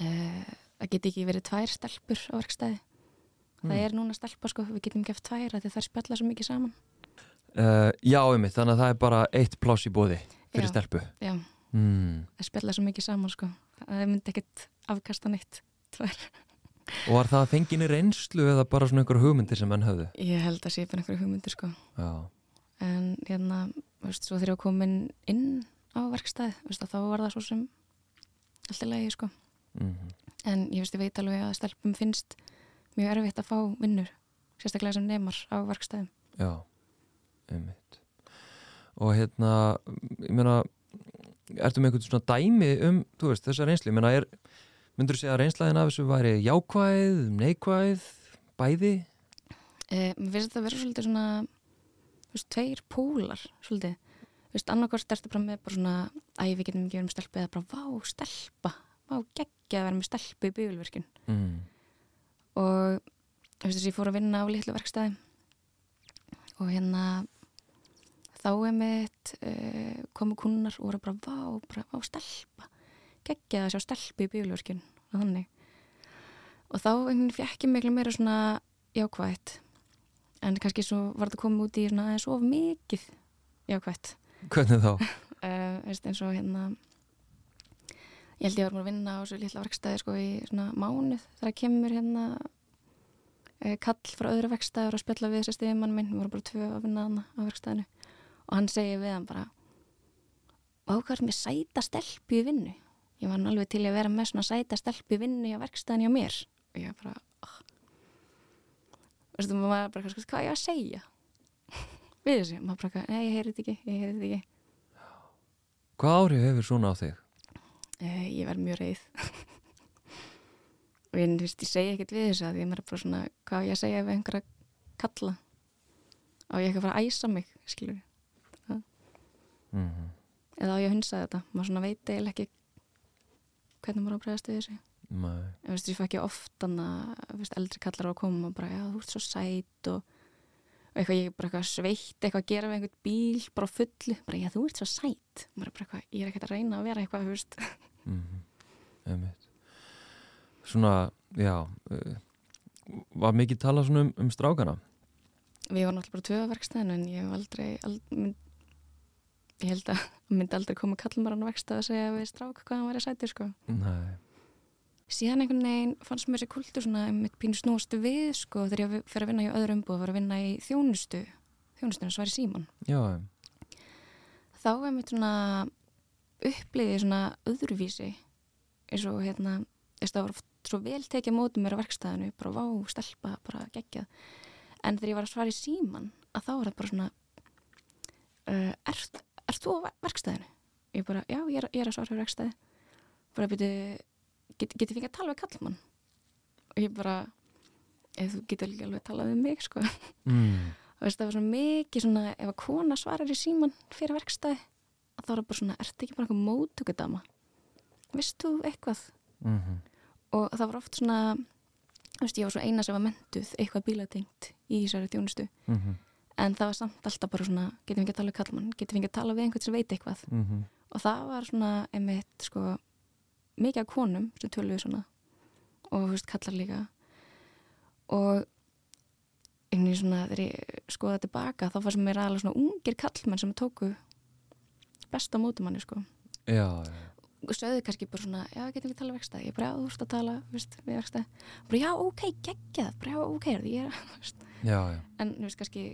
uh, að geti ekki verið tvær stelpur á verkstæði það Mm. er núna stelpa sko, við getum geft tvær að þær spjalla svo mikið saman Uh, já, einmitt, þannig að það er bara eitt pláss í bóði fyrir Já. stelpu. já, Mm. þær spjalla svo mikið saman sko það myndi ekkert afkasta neitt tvær Og var það fenginni reynslu eða bara svona einhver hugmyndir sem menn höfðu? ég held að sé bara einhverju hugmyndir sko Já. en hérna, veist, svo þegar ég komin inn á verkstæði, veist, þá var það svo sem alltaf leiði sko Mm. en ég veist, ég veit alveg að stelpum finnst mjög erfitt að fá vinnur sérstaklega sem neymar á verkstæðum Já, einmitt. Og hérna, ég meina, ertu með einhvern svona dæmi um, þú veist, þessa reynslu? Ég meina, er, myndur þú segja að reynslaðin af þessu væri jákvæð, neikvæð, bæði? eh, mér finnst þetta að vera svolítið svona veist, tveir pólar svolítið, annarkvort ertu bara með bara svona, æ, við getum ekki verið með stelpu eða bara, vá, stelpa, vá, geggja að vera með stelpu í byggjulverkin Mm. og þú veist, þess að ég fór að vinna á litlu verkstæði og hérna þá er mitt uh, komu kunnar og voru bara vá, bara vá stelpa geggja að sjá stelpu í bílverkjun og þannig. Og þá fekk ég miklu meira svona jákvætt en kannski svo var þetta komið út í svona aðeins of mikið jákvætt Hvernig þá? [laughs] uh, veist, eins og hérna ég held ég var múin að vinna á svo litla verkstæði sko í svona mánuð þegar kemur hérna uh, kall frá öðru verkstæður að spjalla við þessi stiðmann minn, við vorum bara tvö að vinna á verkstæðinu. Og hann segir við hann bara ákvæður með sæta stelpu í vinnu? Ég var alveg til að vera með svona sæta stelpu í vinnu á verkstæðinu á mér. Og ég bara oh. veistu, maður var bara hvað ég að segja við þessu, maður bara, nei, ég heyrði þetta ekki ég heyrði þetta ekki. Hvað áhrif hefur svona á þig? Uh, ég verð mjög reið. Og ég, þú veist, ég segi ekkert við þessu að ég er bara svona, hvað ég segja ef einhverja kalla? Á ég ekki að fara að æsa mig, skilur Mm. eða á ég að hunsa þetta, maður svona veit eiginlega ekki hvernig maður á að bregðast við þessu. Nei. ég veist, ég fæ ekki oft að eldri kallar á að koma og bara, já, þú ert svo sæt og, og eitthvað, ég er bara eitthvað sveitt eitthvað að gera við einhvern bíl bara fullu, bara, já, þú ert svo sæt maður er bara eitthvað, ég er ekkert að reyna að vera eitthvað, veist Mm. Einmitt. Svona, já, uh, var mikið talað svona um, um strákana? Við varum alltaf bara tvö á verkstæðinu en ég hef aldrei, aldrei mynd, ég held að [laughs] myndi aldrei koma kallmaran á verkstæð að segja við strák hvað hann væri sættur sko. Nei. Síðan einhvern veginn fannst mér þessi kultur svona með pínu snúastu við sko þegar ég fyrir að vinna í öðru umbúð fyrir að vinna í þjónustu þjónustuna svar í síman Já, þá er mitt svona uppliðið svona öðruvísi eins og hérna það var svo vel tekið mótið mér á verkstæðinu bara vá, stelpa, bara geggjað. En þegar ég var að svara í síman að þá var það bara svona uh, ert, ert þú á verkstæðinu? Ég bara, já, ég er, ég er að svara á verkstæði bara byrju get, get ég fengið að tala við kallmann og ég bara eða þú getur líka alveg að tala við mig sko mm. [laughs] og veist, það var svona mikið svona ef að kona svarar í síman fyrir verkstæði þá er það bara svona, ert ekki bara eitthvað móttökudama veist þú eitthvað Mm -hmm. og það var oft svona þú veist, ég var svo eina sem var mentuð eitthvað bílatengt í þessari þjónustu Mm -hmm. en það var samt alltaf bara svona getum við ekki að tala við kallmann, getum við ekki að tala við einhvern sem veit eitthvað Mm -hmm. og það var svona einmitt sko mikið af konum sem töluðu svona og þú veist kallar líka. Og veginn svona þegar ég skoða tilbaka þá fannst mér aðalega svona ungir kallmenn sem tóku besta mótum manni sko. Já, já. og sögðu kannski bara svona, já, getum við tala verkstæði ég bara, já, þú ert að tala, veist, við verkstæði bara, já, ok, geggjað, bara, já, ok er ég er, [laughs] já. en, þú veist, kannski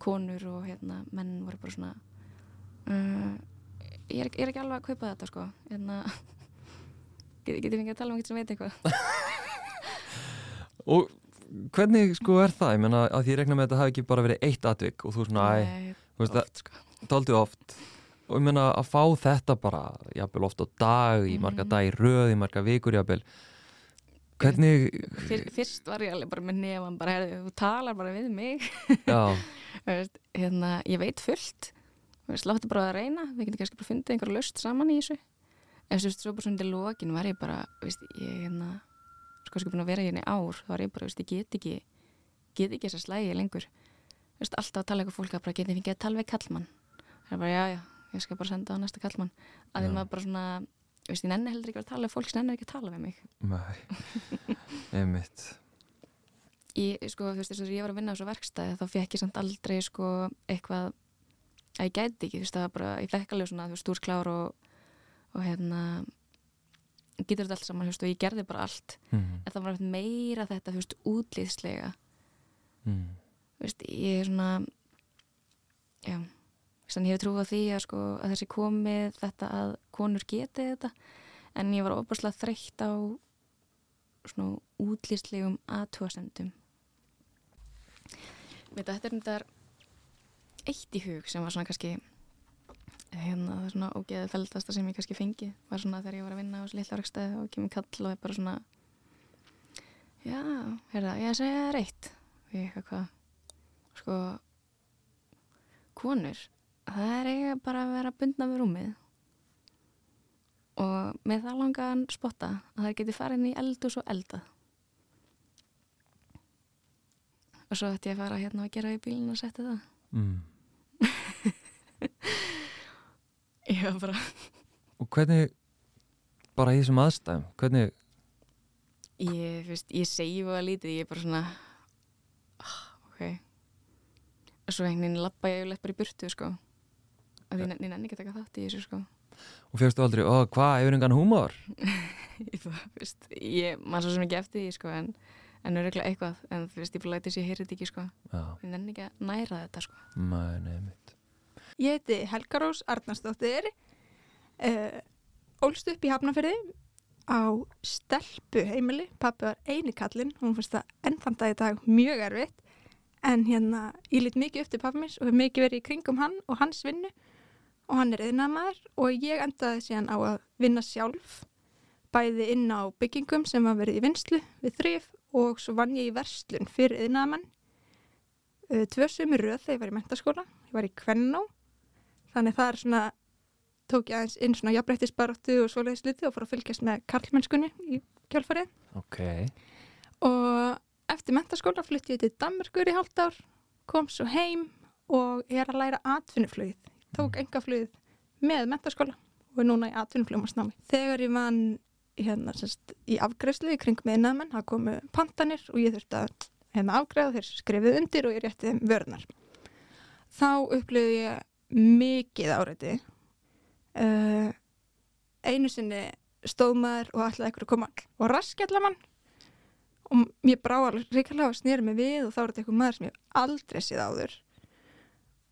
konur og, hérna, menn voru bara svona uh, ég, er, ég er ekki alveg að kaupa þetta, sko. Hérna get, getum við ekki að tala um eitthvað sem veit eitthvað? [laughs] Og hvernig sko er það? Ég menna að ég regna með að þetta hafi ekki bara verið eitt atvik og þú svona, æ, Nei, þú veist það, oft, sko. oft. Og ég menna að fá þetta bara jafnvel oft á dag, í marga Mhm. dag í röð, í marga vikur jafnvel. Hvernig Fyr, fyrst var ég alveg bara með nefan bara, herðu, þú talar bara við mig. [laughs] Hérna, ég veit fullt. Þú veist, láttu bara að reyna. Við getum kannski bara fundið einhverja löst saman í þessu en veist, svo bara svona til lokin var ég bara, veist, ég hérna sko sko búin að vera hérna í ár, þá var ég bara, veist, ég get ekki get ekki þess að slægi lengur. Þú veist, alltaf að tala eitthvað fólk að bara getið fengið að tala við kallmann það er bara, já, já, ég skal bara senda á næsta kallmann að því maður bara svona veist, ég nenni heldur ekki að tala við fólk sem nenni ekki að tala við mig. Nei. Einmitt. Ég, sko, þú veist, þess að ég var að vinna á þessu verkstæði þá fekk ég samt aldrei, sko, eitthvað að ég gæti ekki, þú veist, það var bara ég fekk alveg svona, þú veist, stúrsklár og og hérna getur þetta allt saman, veist, og ég gerði bara allt mm. en það var meira þetta, veist, útlýðslega Mm. veist, ég er svona já, ég hef trúið á því að sko, að þessi komið þetta að konur geti þetta en ég var opaslega þreytt á svona útlýðslegum aðtúasendum Þetta er þetta eitt í hug sem var svona kannski hérna það er svona ógeðið feldasta sem ég kannski fengi var svona þegar ég var að vinna á þessu lilla verkstæði og kemur kall og er bara svona já, hérna, ég segja það reitt og ég eitthvað hvað? Sko konur, það er eiga bara að vera bundna við rúmið. Og með það langan spotta að það geti farið inn í eld og svo eldað. Og svo ætti ég að fara hérna að gera í bílinn og setja það. Mm. [laughs] var bara og hvernig bara í þessum aðstæðum hvernig, Ég, þú veist, ég segi það lítið, ég er bara svona ah, ok. Og svo einhvern veginn lappa ég yfirleitt bara í burtu sko. Að ég nenni ekki að taka þátt í þessu sko. Og fegstu aldrei, ó, hvað, hefur engan húmor? [laughs] Ég, þú veist, ég man svo sem ekki eftir því sko en, en öruglega eitthvað en þú veist, ég bara læti þess að ég heyri þetta ekki sko. Já, ég nenni ekki að næra þetta sko. Maður nefnitt Ég heiti Helga Rós Arnarsdóttir, uh, ólst upp í Hafnafyrði á stelpu heimili. Pappi var eini kallinn, hún finnst það ennþann dag í dag mjög erfitt. En hérna, ég lít mikið upp til pappi minns og hef mikið verið í kringum hann og hans vinnu. Og hann er yðnamaður og ég endaði síðan á að vinna sjálf. Bæði inn á byggingum sem var verið í vinslu við þrif og svo vann ég í verslun fyrir yðnamann. Uh, tvö sumir röð þegar ég var í mentaskóla. Ég var í Kvennó þannig það er svona tók ég aðeins inn svona jafnbreyttisbaráttu og svoleiðis liti og fór að fylgjast með karlmennskunni í kjálfarið ok, og eftir mentaskóla flutti ég til Danmörkur í hálft ár kom svo heim og ég er að læra atvinnuflugið. Tók enga flugið með mentaskóla og er núna í atvinnuflugmarsnámi þegar ég vann hérna, semst, í afgreðslu í kring með innamenn það komu pantanir og ég þurfti að hérna afgreða þeir skrifið undir og ég rétti þeim vörnar þá upplöði ég mikið áreiti. Uh, einu sinni stóð maður og eitthvað að koma og raskjalla mann og mér brá alveg ríkilega og snýri mig við og þá var þetta eitthvað maður sem ég aldrei séð áður.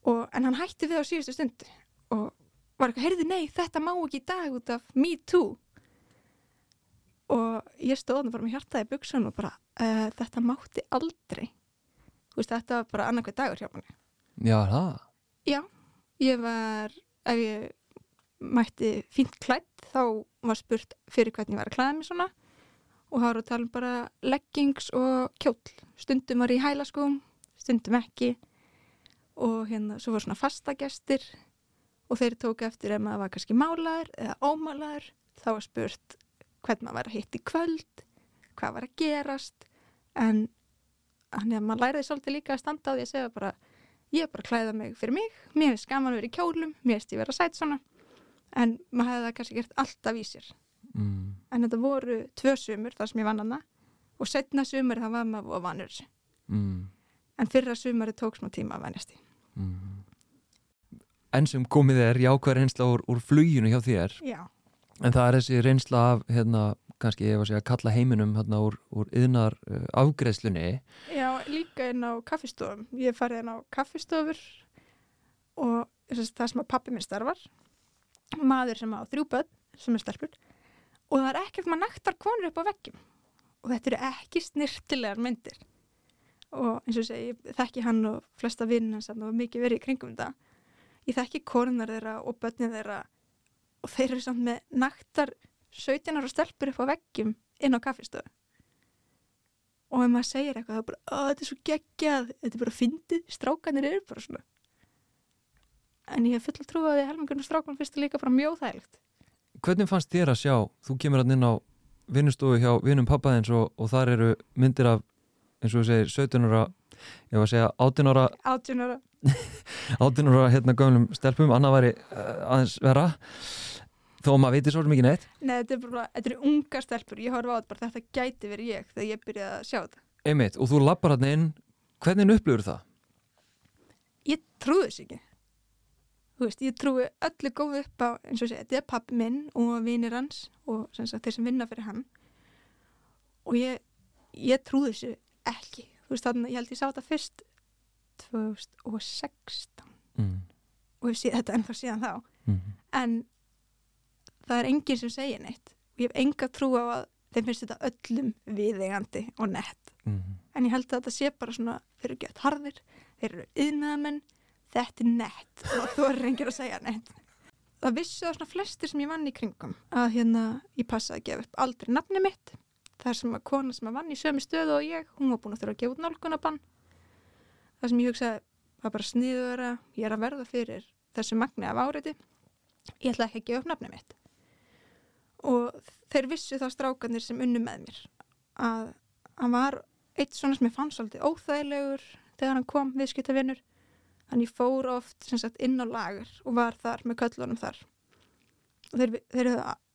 Og, en hann hætti við á síðustu stundu og var eitthvað, heyrði nei, þetta má ekki í dag út af me too. Og ég stóð bara með hjartaði buksun og bara uh, þetta mátti aldrei. Þú veist, þetta var bara annarkveð dagur hjá manni. Já, það. Já, ég var, ef ég mætti fínt klætt, þá var spurt fyrir hvernig ég var að klæða mig svona. Og þá var að tala um bara leggings og kjól. Stundum var ég í hælaskóm, stundum ekki. Og hérna svo var svona fastagestir og þeir tók eftir ef maður var kannski málaður eða ómálaður, þá var spurt hvernig maður var að hitta í kvöld, hvað var að gerast. En þannig að maður læriði svolítið líka að standa á því að segja bara ég er bara að klæða mig fyrir mig, mér finnst gaman að vera í kjólum, mér finnst ég vera sætt svona. En maður hefði það kannski gert alltaf í sér. Mm. en þetta voru tvö sumur þar sem ég vann hana og setna sumur það var maður og vanur Mm. en fyrra sumari tók smá tíma að vennjast í Mm. Enn sem komið er jákvæð reynsla úr, úr fluginu hjá þér. Já, en það er þessi reynsla af hérna, kannski var að segja kalla heiminum hérna, úr, úr yðnar uh, afgreðslunni Já líka inn á kaffistofum. Ég farið inn á kaffistofur og það sem að pappi minn starfar maður sem á þrjú börn sem er stelpur og það er ekkert maður naktar konur upp á veggjum. Og þetta eru ekki snirtilegar myndir. Og eins og segi, ég þekki hann og flesta vinn hans og mikið verið í kringum þetta. Ég þekki konunar þeirra og börnin þeirra og þeir eru samt með naktar 17 ára stelpur upp á veggjum inn á kaffistofu. Og ef maður segir eitthvað þá er bara, að þetta er svo geggjað þetta er bara fyndið, strákanir eru bara svona. En ég hef fulla trú að því helmingurinn strákan fyrst er líka bara mjög þægilegt Hvernig fannst þér að sjá, þú kemur hann inn á vinnustofu hjá vinnum pappaðins og, og þar eru myndir af eins og þú segir 17 ára ég var að segja 18 ára 18 ára. [laughs] 18 ára hérna gömlum stelpum, annað væri uh, aðeins vera þó að maður veitir svo mikið neitt. Nei, þetta er bara, þetta eru unga stelpur. Ég horfa á þetta bara, þetta gæti verið ég þegar ég byrjaði að sjá þetta. Einmitt, og þú lappar hann inn. Hvernig upplifur það? ég trúi þess ekki. Þú veist, ég trúi öllu góð upp á eins og sé, þetta er pappi minn og vinir hans og sem sagt, þeir sem vinna fyrir hann. Og ég ég trúi þessu ekki. Þú veist, þannig, ég held ég sá þetta fyrst 2016 Mm. og ég sé þetta ennþá síðan þá. Mm. en það er enginn sem segir neitt. Og ég hef enga trú á að þeim finnst þetta öllum viðeigandi og nett. Mm. en ég held að þetta sé bara svona þeir eru gett harðir, þeir eru yðnaðamenn þetta er nett. Og þú er reyngir að segja nett það vissu það svona flestir sem ég vann í kringum að hérna ég passaði að gefa upp aldrei nafni mitt. Það er sem að kona sem að vann í sömu stöðu og ég hún var búin að þurfa að gefa út nálgunabann það sem ég hugsaði var bara sniður að ég er að verða fyrir þessu magni af áriði ég ætla ekki að gefa upp nafni mitt og þeir vissu þá strákanir sem unnu með mér að hann var eitt svona sem ég fann svolítið óþægilegur þegar hann kom viðskiptavinnur þannig fór oft sagt inn á lagur og var þar með köllunum þar. Og þeir, þeir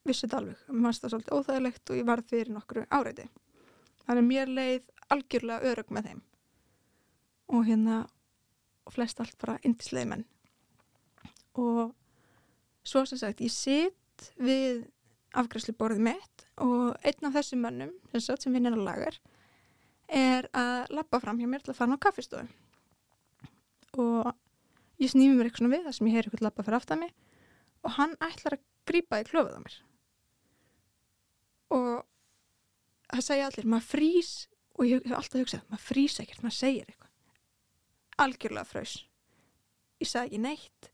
vissu þetta alveg. Mér fannst það svolítið óþægilegt og ég varð fyrir nokkru áriði þannig mér leið algjörlega örug með þeim. Og hérna og flest allt bara indisleið menn. Og svo sem sagt ég sitt við afgræsluborðið mitt og einn af þessum mönnum sagt, sem vinnir á lagar er að lappa fram hjá mér til að fara á kaffistofu. Og ég snými mér eitthvað svona við það sem ég heyri eitthvað lappa fyrir aftan mig og hann ætlar að grípa í klöfuð á mér. Og það segja allir, maður frýs og ég hef alltaf hugsað, maður frýs ekkert maður segir eitthvað. Algjörlega frös ég sagði ekki neitt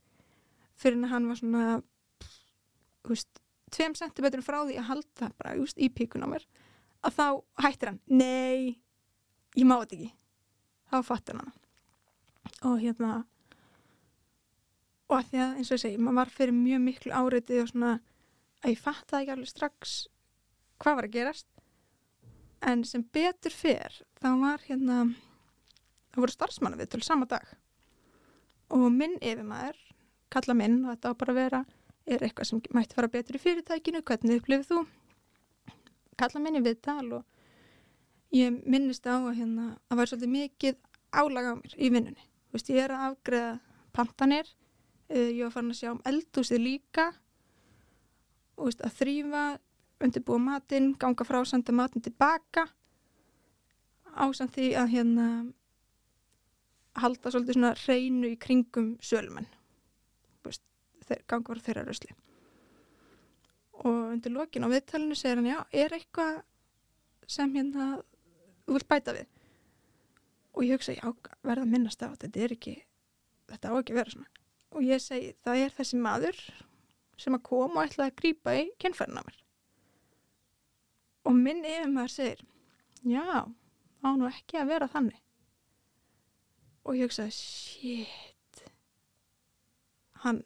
fyrir en hann var svona þú veist, tveim sentimetrum frá því að halda bara just, í píkun á mér að þá hættir hann. Nei, ég má þetta ekki. Þá fattir hann og hérna og að því að eins og ég segi, maður var fyrir mjög miklu áriði og svona að ég fattaði ekki alveg strax hvað var að gerast. En sem betur fyrr þá var hérna það voru starfsmanna við til sama dag. Og minn yfirmaður kalla minn og þetta á bara að vera er eitthvað sem mætti fara betur í fyrirtækinu? Hvernig upplifið þú? Kalla minn í viðtal og ég minnist á að hérna að væri svolítið mikið álag á mér í vinnunni. Þú veist, ég er að afgreða pantanir uh, ég var farin að sjá um eldúsið líka. Og veist, að þrýfa undirbúa matinn, ganga frá, senda matinn tilbaka. Ásamt því að hérna halda svolítið svona reynu í kringum sölumenn. Veist, frá þeirra rösli og undir lokin á viðtalinu segir hann já, er eitthvað sem hérna þú vilt bæta við? Og ég hugsa, já, verða að minnast á þetta er ekki, þetta á ekki að vera svona. Og ég segi, það er þessi maður sem að koma og ætla að grípa í kennfærna mér. Og minn yfir maður segir já, á nú ekki að vera þannig. Og ég hugsaði, shit. Hann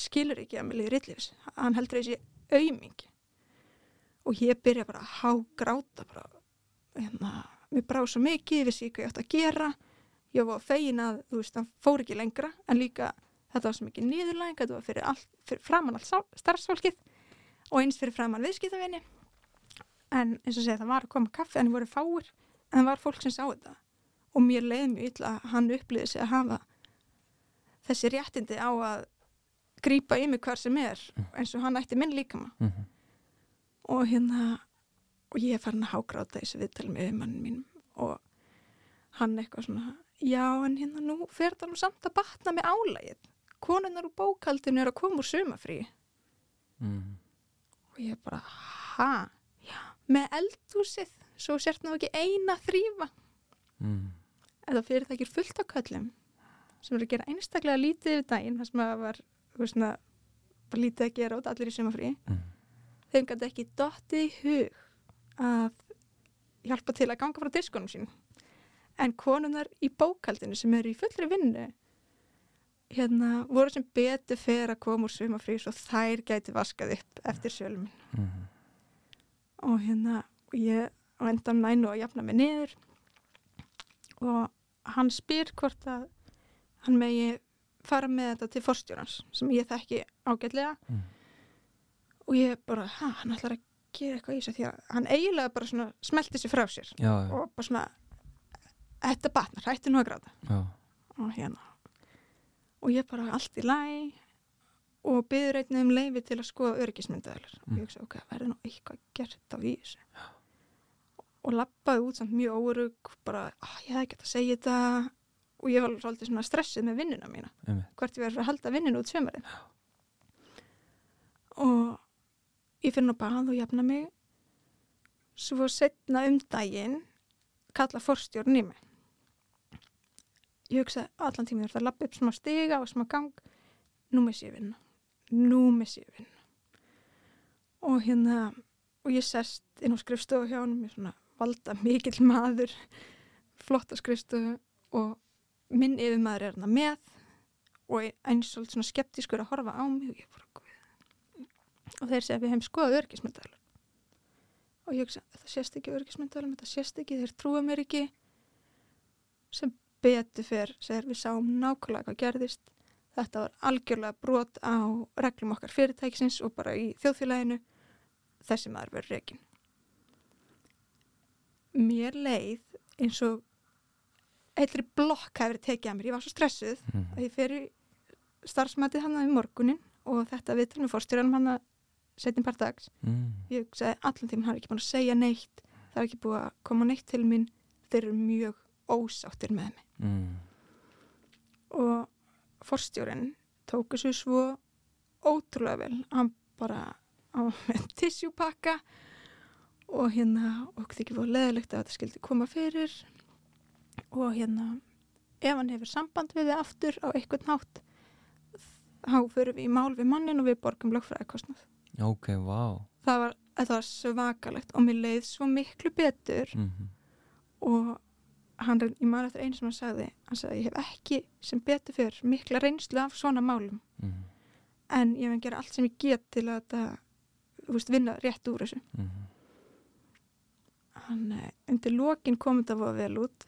skilur ekki að mig liði rillifis hann heldur þessi auðming og ég byrja bara að hágráta bara, hérna mér brá svo mikið, vissi ekki hvað ég ætti að gera. Ég var fegin að, þú veist, hann fór ekki lengra en líka þetta var svo mikið nýðurlæng þetta var fyrir, allt, fyrir framann allt starfsfólkið og eins fyrir framann viðskiptavinni en eins og segja það var að koma kaffi en það voru fáir en það var fólk sem sá þetta. Og mér leiði mjög illa að hann upplýði sig að hafa þessi réttindi á að grýpa í mig hver sem er eins og hann ætti minn líka maður Mm -hmm. og hérna og ég er farin að hágráta þessu viðtali með mannin mínum og hann eitthvað svona já en hérna nú fer það nú samt að batna með álægið konunnar úr bókaldinu er að koma úr sumafrí Mm. og ég bara ha, já, með eldhúsið? Svo sért nú ekki eina þrýfa Mm. eða fyrirtækir fullt á köllum sem eru að gera einstaklega lítið við daginn þar sem að var svona, bara lítið að gera út allir í sumafrí Mm. þeim gæti ekki dottið í hug að hjálpa til að ganga frá diskunum sín en konunar í bókaldinu sem eru í fullri vinnu hérna voru sem betur fer að koma úr sumafrí svo þær gæti vaskað upp eftir sölum Mm. og hérna og ég á endan nænu að jafna mig niður og hann spyr hvort að hann megi fara með þetta til forstjórans sem ég þekki ágætlega. Mm. og ég bara, hæ, hann ætlar að gera eitthvað í þessu? Því að hann eiginlega bara svona smelti sér frá sér Já, já, og bara svona þetta batnar, hætti nú að gráta. Já. og hérna. Og ég bara allt í læ og byður einnig um leifi til að skoða örgismyndaðalar og Mm. ég hugsa, ok, verður nú eitthvað gert á í þessu? Og lappaði út samt mjög órug bara, ah, ég hefði ekki að segja þetta og ég var svolítið svona stressið með vinnuna mína. Einmitt. hvort ég verður að halda vinninu út sömarið og ég fyrir nú bað og jafna mig. Svo setna um daginn kalla forstjórn í mig. Ég hugsaði allan tíminn þurfti að lappa upp smá stiga og smá gang. Nú missi ég vinna nú missi ég vinna og hérna og ég sest inn á skrifstofu hjá hann með svona valda mikill maður flotta skrifstofu og minn yfirmaður er hana með og eins svolítið svona skeptískur að horfa á mig og ég bara guð. Og þeir segja að við hefum skoðað örgismyndaðalar og ég hugsa, þetta sést ekki örgismyndaðalar þetta sést ekki, þeir trúa mér ekki. Sem betur fyrr segir við sáum nákvæmlega hvað gerðist. Þetta var algjörlega brot á reglum okkar fyrirtækisins og bara í þjóðfélaginu. Þessi maður verður reygin mér leið eins og eitri blokk hefur tekið að mér, ég var svo stressuð Mm. að ég fer í starfsmatið hann í morgunin og þetta viðtal með fórstjóranum hann að setjum part dags. Mm. ég sagði allan tíma, hann er ekki búin að segja neitt. Það er ekki búið að koma neitt til mín. Þeir eru mjög ósáttir með mig. Mm. og forstjórin tók þessu svo ótrúlega vel. Hann bara á tissjúpakka og hérna og þykir fóð leðilegt að þetta skildi koma fyrir og hérna ef hann hefur samband við þið aftur á eitthvað nátt þá förum við í mál við mannin og við borgum lögfræðikostnað Ok, vá. það var, var svakalegt og mér leið svo miklu betur Mm. og hann, ég maður eftir einu sem hann sagði hann sagði, ég hef ekki sem betur fyrr mikla reynslu af svona málum Mm. en ég hef að gera allt sem ég get til að þetta, þú veist, vinna rétt úr þessu Mm. hann, eh, undir lokin kom þetta voða vel út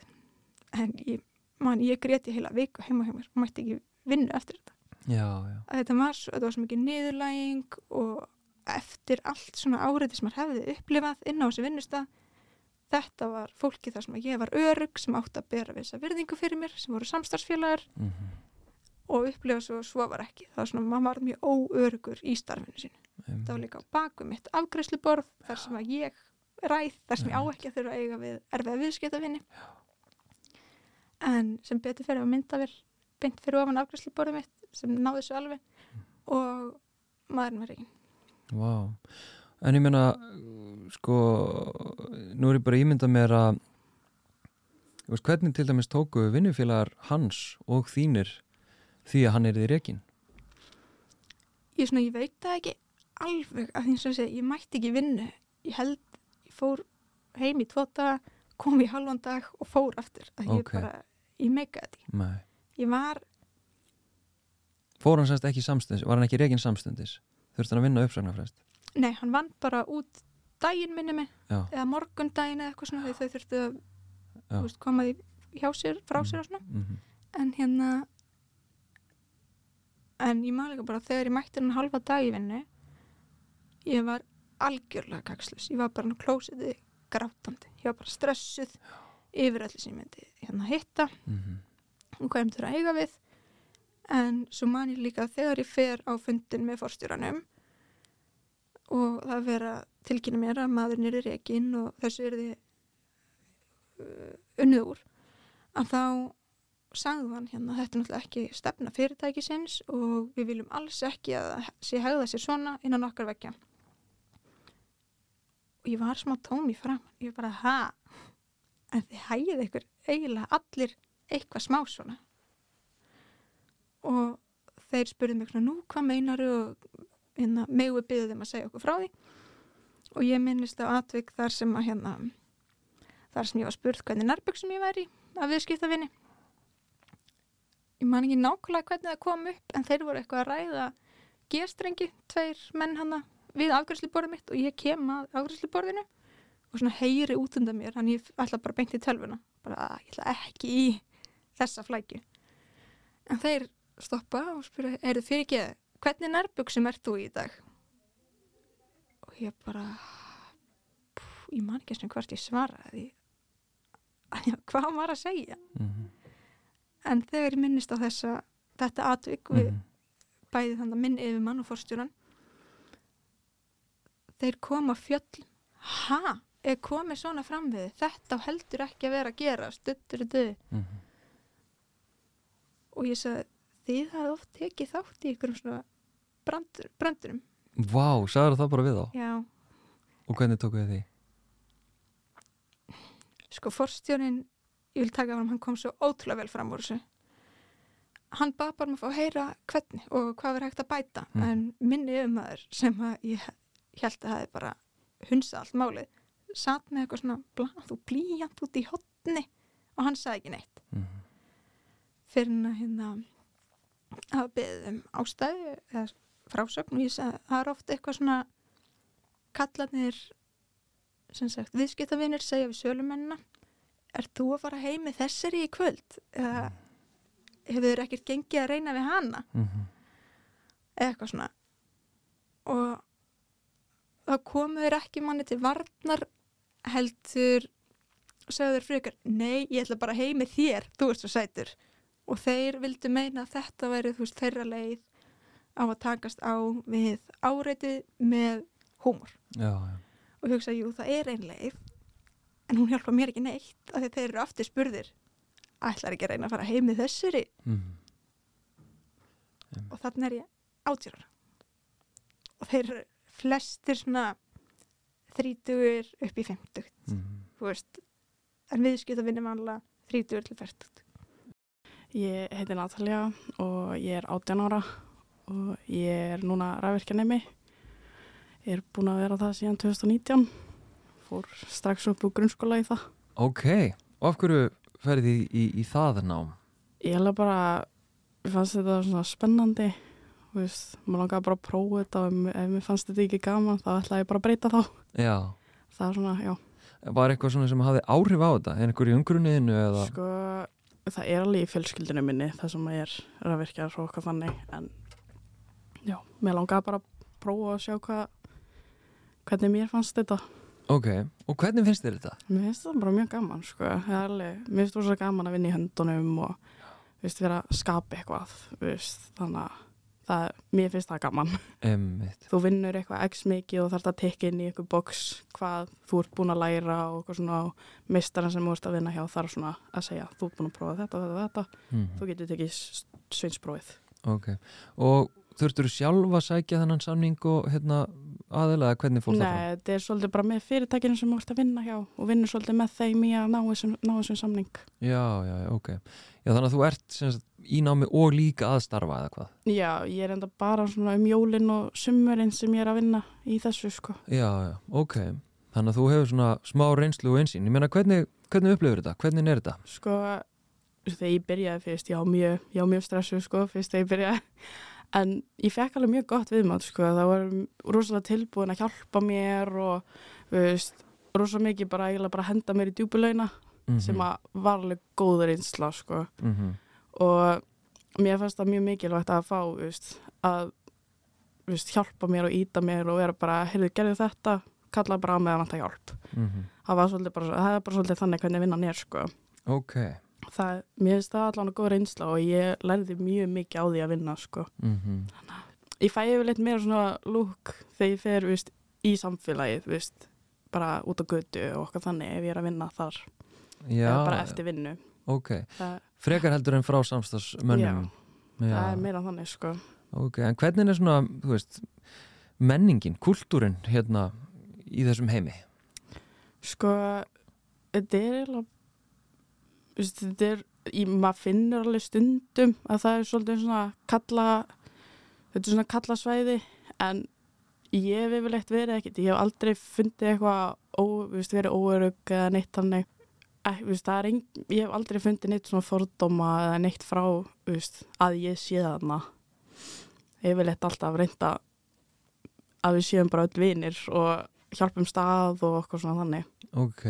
en ég, man, ég greti heila viku heima hjá mér mætti ekki vinna eftir þetta. Já, já. þetta var, svo, þetta var svo mikið niðurlæging og eftir allt svona áriði sem maður hefði upplifað inn á þessu vinnustaf þetta var fólki þar sem ég var örug sem átti að bera við þessa virðingu fyrir mér sem voru samstarfsfélagar Mm. og upplifa svo svo var ekki. Það var svona, maður var mjög óörugur í starfinu sínu. Það var líka á baku mitt afgræsluborð þar sem að ég ræð þar sem ég á ekki að þurfa að eiga við erfiða viðskiptavinni en sem betur fyrir að mynda vel beint fyrir ofan afgræsluborðið mitt sem náði þessu alveg og maðurinn var eigin Vá, en ég meina sko, nú er ég bara ímyndað mér að veist, hvernig til dæmis tóku vinnufélagar hans og þínir því að hann er í rekin ég, svona, ég veit það ekki alveg að því að ég mætti ekki vinnu. Ég held, ég fór heim í tvota, kom í halvan dag og fór aftur, að ég Ok. bara ég meikaði þetta, Nei. ég var Fór hann semst ekki samstundis, var hann ekki rekin samstundis? Þurfti hann að vinna uppsagnarfrest? Nei, hann vann bara út daginn minni mig, Já, eða morgun daginn eða eitthvað svona, því þau þurftu að Já. veist, koma því hjá sér, frá sér og svona. Mhm, en hérna en ég maður líka bara þegar ég mætti hann halva dag í vinnu ég var algjörlega kakslus ég var bara hann klósiti grátandi ég var bara stressuð yfir allir sem ég myndi hérna hitta mhm, og hvað ég myndi að eiga við. En svo man ég líka þegar ég fer á fundin með forstjóranum og það vera tilkynna mér að maðurinn er í rekin og þessu er því uh, unnið úr að þá sagði hann hérna þetta er náttúrulega ekki stefna fyrirtækisins og við viljum alls ekki að það sé hegða sér svona innan okkar vekja og ég var smá tóm í fram ég bara ha en þið hægið ykkur eiginlega allir eitthvað smá svona. Og þeir spurðu mig nú hvað meinaru og hérna, megu byggðu þeim að segja okkur frá því. Og ég minnist á atvik þar sem að hérna þar sem ég var spurð hvernig nærbyggsum ég væri að viðskiptavinni ég man ekki nákvæmlega hvernig það kom upp en þeir voru eitthvað að ræða gestrengi, tveir menn hana við afgræsluborðið mitt og ég kem að afgræsluborðinu og svona heyri út undan mér hann ég ætla bara beint í tölvuna. Bara að ég ætla ekki í þessa flækju. En þeir stoppa og spyrja, er þið fyrir ekki hvernig nærbuksum ert þú í dag? Og ég bara pú, ég man ekki sem hvort ég svaraði. Hvað var að segja? Mhm, en þegar ég minnist á þessa þetta atvik við mhm. bæði þannig minn yfir mann og forstjóran þeir koma fjöll. Ha, er komið svona fram við þetta heldur ekki að vera að gera stuttur þau mhm. og ég sagði þið hafði oft tekið þátt í ykkurum svona brandur, brandurum Vá, sagður það bara við þá? Já, og hvernig tóku þið því? sko forstjórin ég vil taka fram, hann kom svo ótrúlega vel fram úr þessu. Hann bað bara um að fá að heyra hvernig og hvað verið hægt að bæta. Mm. en minni yfirmaður sem að ég held að hafi bara hunsað allt málið satt með eitthvað svona blað og blíjant út í hotni og hann sagði ekki neitt. Mhm, fyrir hann að hérna að beðið um ástæðu eða frásögn og ég sagði það er oft eitthvað svona kallarnir sem sagt viðskiptavinir segja við sölumennina er þú að fara heim með þessari í kvöld? Eða hefur þér ekkert gengið að reyna við hana? Mhm, eða eitthvað svona. Og þá komu þeir ekki manni til varnar heldur þeir frekar, nei, ég ætla bara heim með þér, þú ert svo sætur. Og þeir vildu meina að þetta væri þú veist þeirra leið á að takast á við áreitið með húmor. Já, já. Og hugsa, jú, það er ein leið en hún hjálpa mér ekki neitt af því þeir eru aftur spurðir ætlar ekki að reyna að fara heim með þessari? Mhm, og þannig er ég átjórar og þeir eru flestir svona þrítugur upp í femtugt mhm. þú veist, en viðskipt að vinna vanlega þrítugur til færtugt Ég heiti Natalia og ég er 18 ára og ég er núna ræðvirkjanemi. Ég er búin að vera það síðan 2019. Fór strax upp úr grunnskóla í það. Ok, og af hverju ferði í, í, í það nám? Ég held bara, ég fannst þetta svona spennandi. Veist, maður langaði bara að prófa þetta og ef, mér fannst þetta ekki gaman þá ætlaði ég bara að breyta þá. Já, Það er svona, já. var eitthvað svona sem hafði áhrif á þetta? Er einhver í umgrunniðinu eða? Sko, það er alveg í fjölskyldinu minni það sem ég er ræðvirkjar og okkar þannig en já, mér langaði bara að prófa að sjá hvað hvernig mér fannst þetta Ok, og hvernig finnst þér þetta? mér finnst það bara mjög gaman sko. Er alveg, mér finnst svo gaman að vinna í höndunum og veist, vera að skapa eitthvað veist, þannig að það, mér finnst það gaman Einmitt. þú vinnur eitthvað x mikið og þarf að tekja inn í eitthvað box hvað þú ert búin að læra og eitthvað svona og mistaran sem þú ert að vinna hjá þarf svona að segja þú ert búin að prófa þetta, þetta, þetta Mhm. þú getur tekið sveinsprófið Ok, og þurftur þú sjálf að sækja þennan samning og hérna aðeinslega hvernig fór það fram? Nei, þetta er svolítið bara með fyrirtækinu sem þú ert að vinna hjá og vinnur svolítið með þeim í að ná þessum, ná þessum samning Já, já, ok. Já, þannig að þú ert sagt, í námi og líka að starfa eða hvað? Já, ég er enda bara svona um jólin og sumurinn sem ég er að vinna í þessu sko Já, já, ok. Þannig að þú hefur svona smá reynslu og einsýn. Ég meina, hvernig, hvernig upplifur þetta? Hvernig er þetta? sko þegar ég byrjaði fyrst, já mjög, já, mjög stressu sko, fyrst en ég fekk alveg mjög gott viðmátt sko, það var rosalega tilbúin að hjálpa mér og veist, rosalega mikið bara bara henda mér í djúbulauna Mhm. sem að var alveg góður einsla sko Mhm. og mér fannst það mjög mikilvægt að fá veist, að veist, hjálpa mér og íta mér og vera bara, heyrðu, gerðu þetta kalla bara á með að vanta hjálp Mhm. það var svolítið bara, það bara svolítið þannig hvernig vinnan er sko Ok. Það, mér finnst það allan að góða reynsla og ég lærði mjög mikið á því að vinna sko. Mhm. ég fæ yfirleitt meira svona lúk þegar ég fer veist, í samfélagið veist, bara út á götu og okkar þannig ef ég er að vinna þar Já. eða bara eftir vinnu Ok. það, Frekar heldur en frá samstagsmönnum? það er meira þannig sko. Ok, en hvernig er svona, veist, menningin, kultúrin hérna í þessum heimi? sko þetta er veist, þetta er, ég, maður finnur alveg stundum að það er svolítið svona kalla þetta er svona kalla svæði en ég hef yfirleitt verið ekkert ég hef aldrei fundið eitthvað verið óörug eða neitt þannig. Ég hef aldrei fundið neitt svona fordóma eða neitt frá veist, að ég sé þarna. Yfirleitt alltaf reynda að við séum bara öll vinir og hjálpum stað og okkur svona þannig. Ok,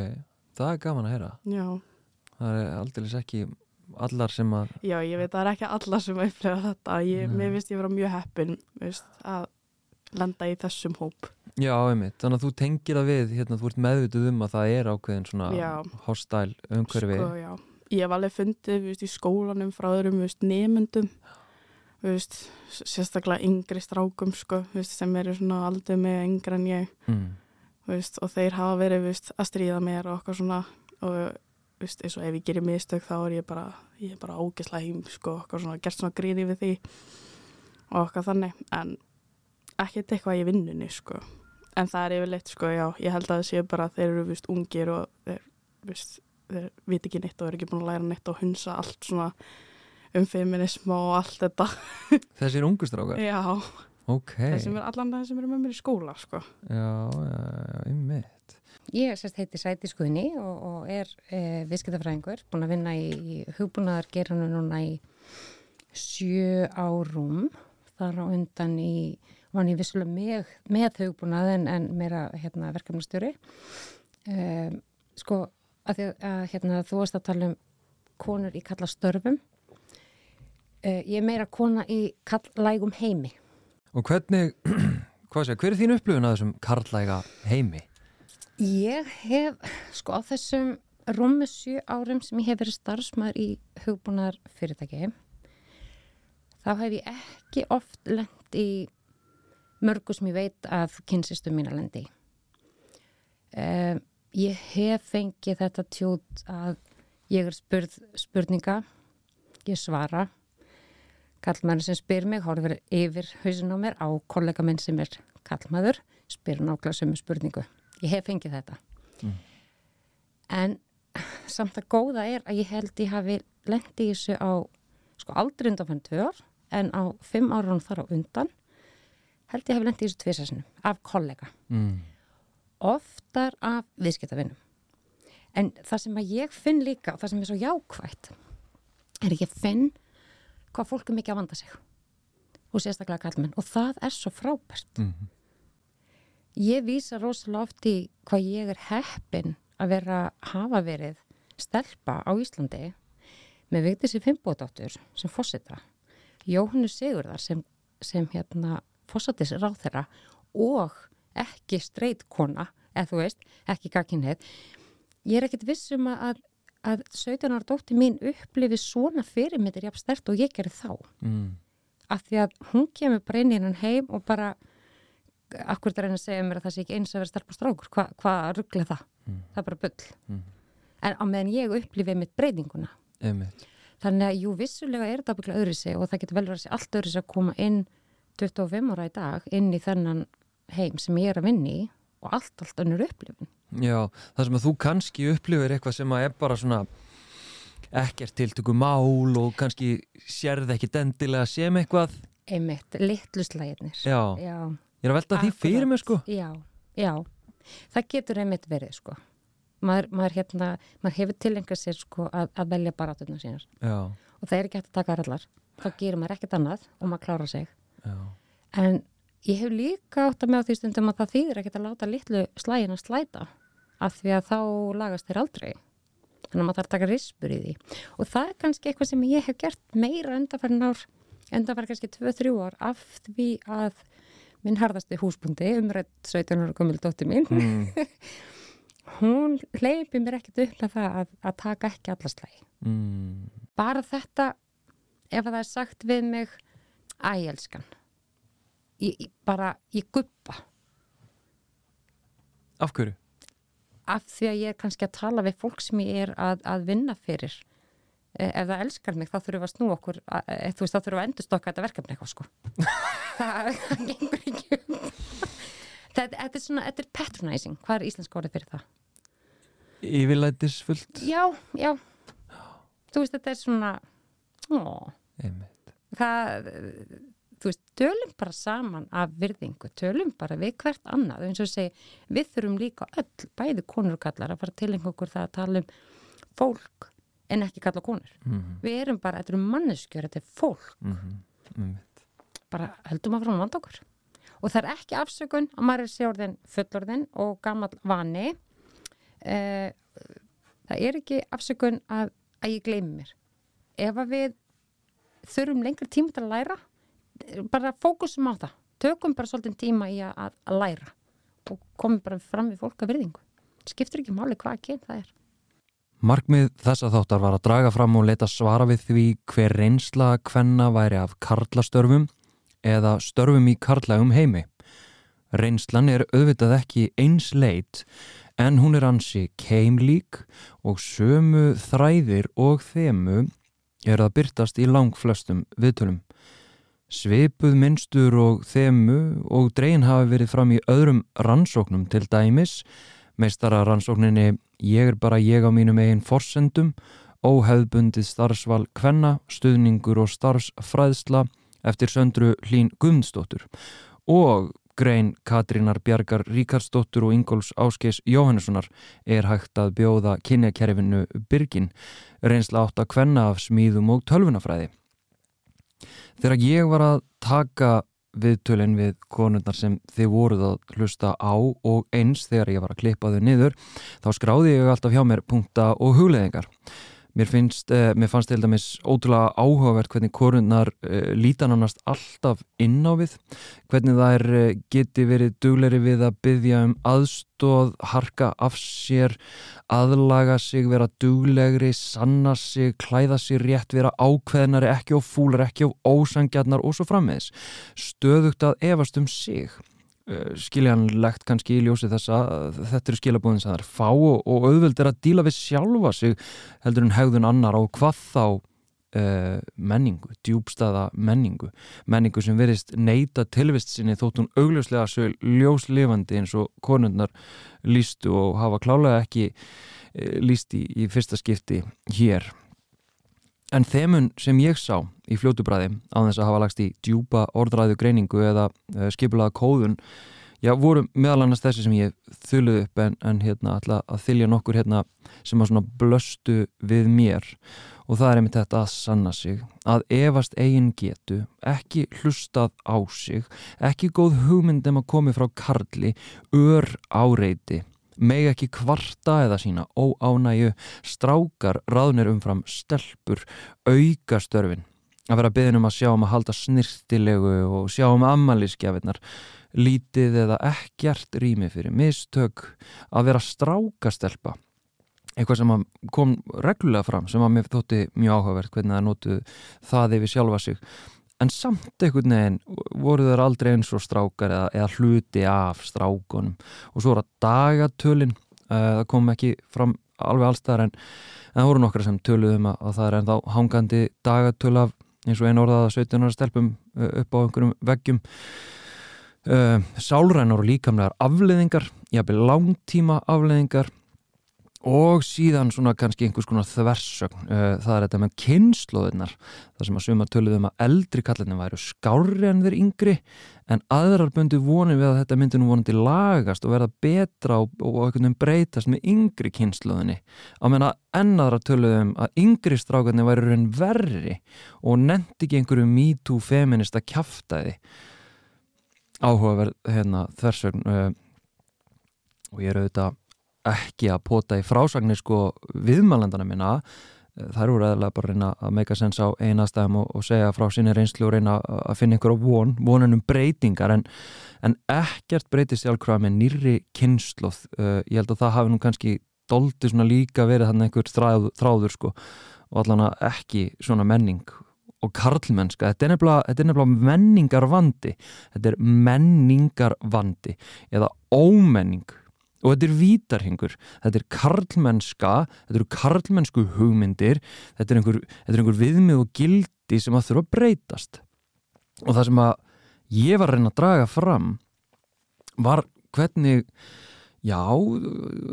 það er gaman að heyra. Já, Það er aldrei ekki allar sem að, já, ég veit að það er ekki alla sem upplega þetta. Ég, mér finnst ég vera mjög heppin veist, að lenda í þessum hóp. já, einmitt, þannig að þú tengir það við, hérna, þú ert meðvituð um að það er ákveðin svona Já. hostæl umhverfi. Sko. Ég hef alveg fundið veist, í skólanum frá öðrum veist, nemyndum, veist, sérstaklega yngri strákum sko, veist, sem eru svona aldrei með yngri en ég. Mm. Veist, og þeir hafa verið veist, að stríða mér og okkur svona og veist, eins og ef ég gerir mistök þá er ég bara, ég er bara ógesla heim sko, okkur svona, gert svona gríði við því og okkar þannig en ekkert eitthvað í vinnunni sko. en það er yfirleitt sko, já, ég held að það séu bara að þeir eru veist, ungir og þeir, veist, þeir viti ekki neitt og eru ekki búin að læra neitt og hunsa allt svona um feminism og allt þetta [laughs] Þessir ungustrákar? já, Ok. þeir sem er allan það sem eru með mér í skóla sko. Já, já, já, einmitt. Ég sérst heiti Sæti Skuðni og, og er e, viðskiptafræðingur, búin að vinna í, í hugbúnaðar geranu núna í sjö árum, þar á undan í, vann ég vissulega með, með hugbúnað en, en meira hérna, verkefnastjóri. E, sko, að, að hérna, þú varst að tala um konur í kalla störfum, e, ég er meira kona í kallægum heimi. Og hvernig, [clears throat] hvað sé, hver er þín upplifun að þessum karlæga heimi? Ég hef, sko á þessum rúmi sjö árum sem ég hef verið starfsmæður í hugbúnar fyrirtæki, þá hef ég ekki oft lend í mörgu sem ég veit að kynsistum mín að lendi. Um, ég hef fengið þetta tjót að ég er spurð spurninga, ég svara, kallmæður sem spyr mig, horfir yfir hausin á mér á kollega minn sem er kallmæður, spyr nákvæmlega sömu spurningu ég hef fengið þetta Mm. en samt að góða er að ég held ég hafi lendi í þessu á sko aldrei undan fann tvö ár en á fimm árunum þar á undan held ég hafi lendi í þessu tvisarsinu af kollega Mm. oftar af viðskiptavinnum en það sem að ég finn líka og það sem er svo jákvætt er ekki að finn hvað fólk er mikið að vanda sig og sérstaklega kallmenn og það er svo frábært Mm. Ég vísa rosalega oft í hvað ég er heppin að vera hafa verið stelpa á Íslandi með Vigdísi Fimboðdóttur sem fósita, Jóhannu Sigurðar sem, sem hérna fósatis ráð þeirra og ekki streyt kona, eða þú veist, ekki gagkinnið. Ég er ekkit vissum að, að 17 ára dóttir mín upplifi svona fyrirmyndir jafn stert og ég gerir þá mm. af því að hún kemur bara inn í hennan heim og bara akkur þetta reyna að segja mér að það sé ekki eins að vera stelp og strákur, Hva, hvað ruggla það Mm. það er bara bull Mm. en á meðan ég upplifið mitt breytinguna Einmitt. þannig að jú, vissulega er þetta byggla öðru sig og það getur vel verið að sé allt öðru sig að koma inn 25 ára í dag inn í þennan heim sem ég er að vinni og allt, allt önnur upplifin Já, það sem að þú kannski upplifir eitthvað sem að er bara svona ekkert tiltöku mál og kannski sérð ekki dendilega sem eitthvað einmitt, litlu slæðinir Já. Ég er að velta því fyrir mig sko. Já, já. Það getur einmitt verið sko. Maður, maður, hérna, maður hefur tilengað sér sko að, að velja baráturnar sínar. Já, og það er ekki hægt að taka allar þá gerir maður ekkert annað og maður klára sig. Já, en ég hef líka átt að með á því stundum að það þýðir ekkert að láta litlu slægin að slæta af því að þá lagast þeir aldrei. Þannig að maður þarf að taka rispur í því. Og það er kannski eitthvað sem ég hef gert meira undanfærin ár undanfærin kannski 2-3 ár af því að minn harðasti húsbundi umrætt 17 ára gömul dóttir mín Mm. [laughs] hún hleypi mér ekkert upp með það að, að taka ekki alla slægi mm. bara þetta ef að það er sagt við mig æ, elskan ég, ég, bara, ég guppa Af hverju? af því að ég er kannski að tala við fólk sem ég er að, að vinna fyrir ef það elskar mig þá þurfum við að snú okkur að, eh, þú veist þá þurfum við að endurstokka þetta verkefni eitthvað sko. [laughs] Það, gengur ekki upp. Þetta, þetta er svona, þetta er patronizing. Hvað er íslensk orðið fyrir það? Yfirlætisfullt. Já, já. Þú veist þetta er svona það þú veist, tölum bara saman af virðingu, tölum bara við hvert annað, eins og segi, við þurfum líka öll, bæði konur og kallar að fara til einhverjum það að tala um fólk en ekki kalla konur. Mhm. við erum bara, þetta eru manneskjör, þetta er fólk. Mhm. Einmitt. bara heldum að fram að vanda okkur. Og það er ekki afsökun að maður er sjórðin fullorðin og gammal vani. Eh, það er ekki afsökun að, að ég gleymi mér. Ef að við þurfum lengri tíma til að læra bara fókusum á það. Tökum bara svolítið tíma í að, að, læra og komum bara fram við fólk að virðingu. Skiptir ekki máli hvað ekki það er Markmið þessa þáttar var að draga fram og leta svara við því hver reynsla hvenna væri af karlastörfum eða störfum í karlægum heimi. Reynslan er auðvitað ekki eins leit en hún er ansi keimlík og sömu þræðir og þemu er að byrtast í langflestum viðtölum. Svipuð minnstur og þemu og dreyin hafi verið fram í öðrum rannsóknum til dæmis meistara rannsókninni Ég er bara ég á mínum eigin forsendum, óhefðbundið starfsval kvenna, stuðningur og starfsfræðsla eftir söndru Hlín Guðmundsdóttur og grein Katrínar Bjargar Ríkarsdóttur og Ingóls Áskeis Jóhannessonar er hægt að bjóða kynjakerfinu Byrgin, reynsla átt að kvenna af smíðum og tölvunafræði. Þegar ég var að taka viðtölinn við konurnar sem þið voruð að hlusta á og eins þegar ég var að klippa þau niður þá skráði ég alltaf hjá mér punkta og hugleðingar. Mér, finnst, eh, mér fannst til dæmis ótrúlega áhugavert hvernig konurnar eh, lítan annast alltaf inn á við, hvernig þær eh, geti verið dugleri við að byggja um aðstóð, harka af sér, aðlaga sig, vera duglegri, sanna sig, klæða sig rétt, vera ákveðnari, ekki á fúlar, ekki á ósangjarnar og svo frammeðis. Stöðugt að efast um sig. Uh, skiljanlegt kannski í ljósi þess að þetta eru skilabóðin sem það er fá og, og auðvöld er að díla við sjálfa sig heldur en hegðun annar og hvað þá uh, menningu, djúbstaða menningu, menningu sem verist neyta tilvist sinni þótt hún augljóslega svo ljóslifandi eins og konundnar lístu og hafa klálega ekki uh, líst í, í fyrsta skipti hér En þemun sem ég sá í fljótubræði á þess að hafa lagst í djúpa orðræðu greiningu eða uh, skipulaða kóðun, já, voru meðal annars þessi sem ég þuluð upp en, en hérna ætla að þylja nokkur hérna sem að svona blöstu við mér. Og það er einmitt þetta að sanna sig, að efast eigin getu, ekki hlustað á sig, ekki góð hugmynd um að komi frá karli, ör áreiti, meg ekki kvarta eða sína óánæju, strákar ráðnir umfram stelpur, auka störfin, að vera beðin um að sjá um að halda snirtilegu og sjá um ammaliðskjafinnar, lítið eða ekkert rými fyrir mistök, að vera strákastelpa, eitthvað sem kom reglulega fram sem að mér þótti mjög áhugavert hvernig það notu það yfir sjálfa sig en samt einhvern veginn voru þeir aldrei eins og strákar eða, eða hluti af strákunum og svo er það dagatölin uh, það kom ekki fram alveg allstæðar en, en það voru nokkra sem töluðum að, að það er ennþá hangandi dagatöl af eins og einu orðaða 17. stelpum uh, upp á einhverjum veggjum uh, sálrænar og líkamlegar afleðingar, jafnveg langtíma afleðingar og síðan svona kannski einhvers konar þversögn. Uh, það er þetta með kynnslóðinnar það sem að suma töluðum að eldri kallinni væru skári en þeir yngri en aðrar bundi vonið við að þetta myndi nú vonandi lagast og verða betra og, og einhvern veginn breytast með yngri kynnslóðinni að menna ennaðra töluðum að yngri strákarnir væru raun verri og nefndi ekki einhverju MeToo feminista kjaftaði áhugaverð hérna þversögn uh, og ég er auðvitað ekki að pota í frásagnir sko viðmælandana minna. Þær voru eða bara að reyna að meika sens á einastæðum og, og segja frá sinni reynslu og reyna að finna einhverja von, vonunum breytingar. En, en ekkert breytist sjálfkvæða með nýri kynnslóð uh, ég held að það hafi nú kannski doldi svona líka verið þannig einhver þráð, þráður sko og allan að ekki svona menning og karlmennska, þetta er nefnilega, nefnilega menningarvandi. Þetta er menningarvandi eða ómenning og þetta er vítarhingur, þetta er karlmennska, þetta eru karlmennsku hugmyndir, þetta er einhver, þetta er einhver viðmið og gildi sem að þurfa að breytast. Og það sem að ég var að reyna að draga fram var hvernig já,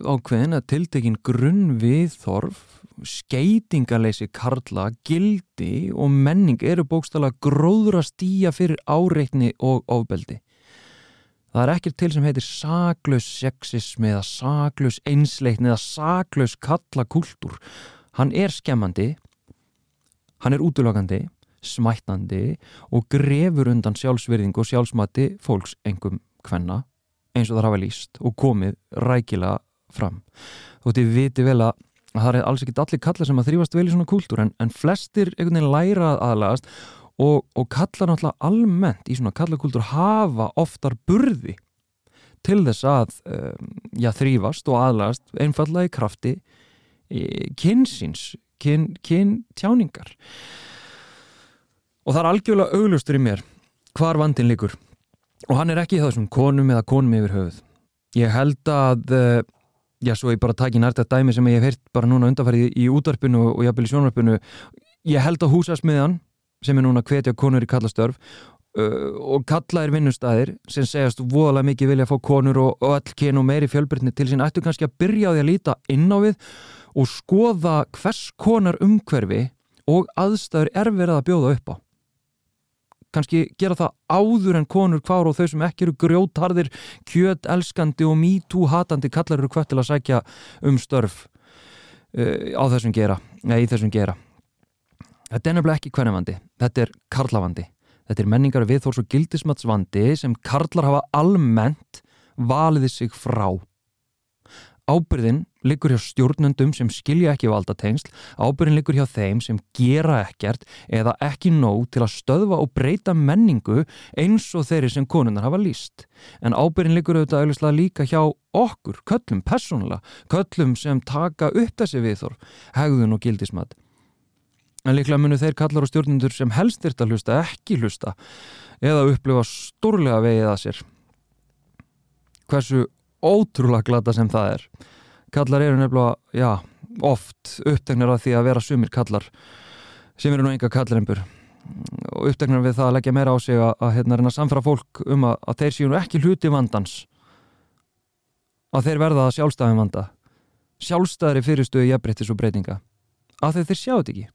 ákveðin að tiltekin grunn viðþorf skeitingaleysi karla, gildi og menning eru bókstala gróður að stýja fyrir áreitni og ofbeldi Það er ekkert til sem heitir saklaus sexismi eða saklaus einsleitni eða saklaus kallakúltúr. Hann er skemmandi, hann er útlökandi, smættandi og grefur undan sjálfsverðing og sjálfsmati fólks engum hvenna eins og það hafa líst og komið rækila fram. Þú veit, viti vel að það er alls ekkit allir kallar sem að þrýfast vel í svona kúltúr en, en flestir einhvern veginn læra aðlagast og, og kallar náttúrulega almennt í svona kallakultúr hafa oftar burði til þess að um, já, þrýfast og aðlast einfallega í krafti kynsins kyn, kyn tjáningar og það er algjörlega auglustur í mér hvar vandin likur og hann er ekki þessum konum eða konum yfir höfuð. Ég held að uh, já, svo ég bara taki nært að dæmi sem ég hef heyrt bara núna undanfærið í, í útarpinu og jafnvel í sjónarpinu ég held að húsasmiðan sem er núna hvetja konur í kallastörf uh, og kalla er vinnustæðir sem segjast voðalega mikið vilja að fá konur og, og all kyn og meiri fjölbrytni til sín ættu kannski að byrja á því að líta inn á við og skoða hvers konar umhverfi og aðstæður er verið að bjóða upp á. Kannski gera það áður en konur kvar og þau sem ekki eru grjótharðir kjöt, elskandi og mítú hatandi kallar eru hvert til að sækja um störf uh, á þessum gera, eða í þessum gera Þetta er nefnilega ekki hvernavandi, þetta er karlavandi. Þetta er menningar viðþórs og gildismatsvandi sem karlar hafa almennt valiði sig frá. Ábyrðin liggur hjá stjórnundum sem skilja ekki valdatengsl, ábyrðin liggur hjá þeim sem gera ekkert eða ekki nóg til að stöðva og breyta menningu eins og þeirri sem konundar hafa líst. En ábyrðin liggur auðvitað auðvitað líka hjá okkur, köllum, personlega, köllum sem taka upp þessi viðþór, hegðun og gildismat. En líklega munu þeir kallar og stjórnendur sem helst þyrta hlusta ekki hlusta eða upplifa stórlega vegið að sér. Hversu ótrúlega glata sem það er. Kallar eru nefnilega, já, oft upptegnar að því að vera sumir kallar sem eru nú enga kallarempur og upptegnar við það að leggja meira á sig að, að hérna reyna að samfæra fólk um að, að þeir séu nú ekki hluti vandans. Að þeir verða að sjálfstæðin vanda. Sjálfstæðri fyrirstöðu jafnbryttis og breytinga. Að þeir, þeir sjáu þetta ekki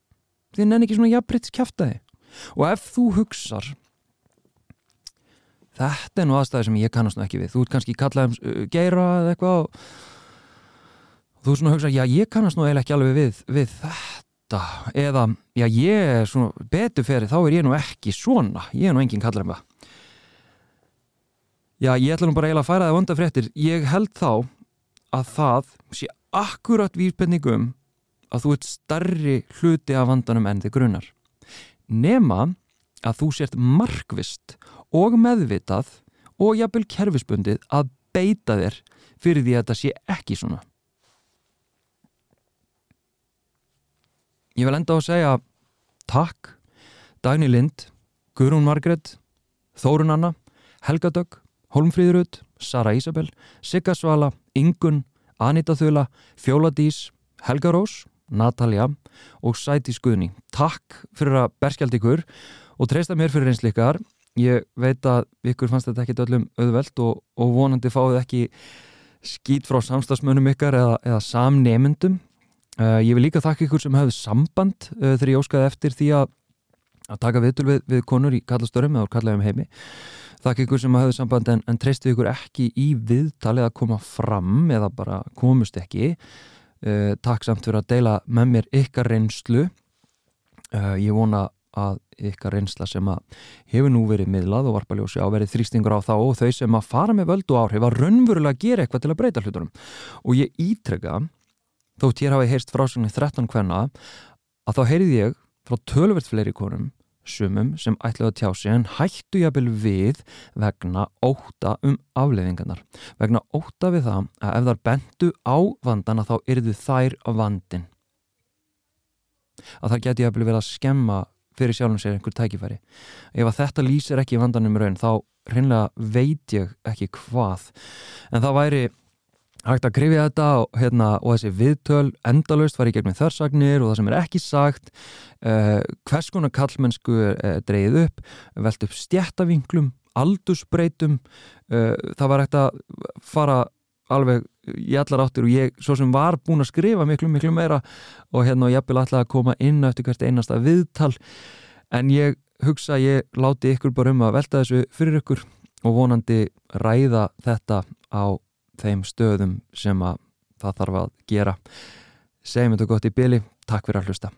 þið nenni ekki svona jafnbryttis kæftæði og ef þú hugsar þetta er nú aðstæði sem ég kannast ekki við. Þú ert kannski kallað um uh, geira eða eitthvað og þú svona hugsa já ég kannast nú eiginlega ekki alveg við, við þetta. Eða já ég er svona betur fyrir þá er ég nú ekki svona. Ég er nú enginn kallar um það. Já ég ætla nú bara eiginlega að færa það vonda fréttir. Ég held þá að það sé akkurat vísbendingum að þú ert starri hluti af vandanum enn þig grunnar nema að þú sért markvist og meðvitað og jafnvel kerfisbundið að beita þér fyrir því að þetta sé ekki svona. Ég vil enda á að segja takk Dagni Lind, Guðrún Margret Þórun Anna, Helga Dögg Holmfríðurud, Sara Ísabel Sigga Svala, Ingun Anita Þula, Fjóla Dís Helga Rós, Natalia og Sæti Skuðni. Takk fyrir að berskjald ykkur og treysta mér fyrir einslikar. Ég veit að ykkur fannst þetta ekki öllum auðvelt og, og vonandi fáið ekki skýt frá samstagsmönum ykkar eða, eða samnemyndum. Uh, ég vil líka þakka ykkur sem hafðu samband uh, þegar ég óskaði eftir því að, að taka viðtul við, við konur í kallastörum eða kallaðum heimi. Þakka ykkur sem hafðu samband en, en treystu ykkur ekki í viðtalið að koma fram eða bara komust ekki. Uh, takk samt fyrir að deila með mér ykkar reynslu. Ég vona að ykkar reynsla sem að hefur nú verið miðlað og varpaljósi áverið þrýstingur á þá og þau sem að fara með völdu áhrif að raunverulega gera eitthvað til að breyta hlutunum og ég ítreka þótt ég hafi heyrst frásögnu 13 hvenna að þá heyrið ég frá tölvert fleiri konum sumum sem ætlaði að tjá sig en hættu jafnvel við vegna óta um afleiðingarnar. Vegna óta við það að ef þar bentu á vandana þá yrðu þær vandin að það geti jafnvel verið að skemma fyrir sjálfum sér einhver tækifæri. Ef að þetta lýsir ekki vandanum raun þá hreinlega veit ég ekki hvað. En það væri hægt að krifja þetta og, hérna, og þessi viðtöl endalust var í gegnum þörsagnir og það sem er ekki sagt uh, hvers konar kallmennsku uh, dreyið upp velt upp stjættavinglum aldursbreytum uh, það var hægt að fara alveg í allar áttir og ég svo sem var búin að skrifa miklu miklu meira og hérna og ég vil alltaf að koma inn eftir hvert einasta viðtal. En ég hugsa að ég láti ykkur bara um að velta þessu fyrir ykkur og vonandi ræða þetta á þeim stöðum sem að það þarf að gera. Segjum þetta gott í byli, takk fyrir að hlusta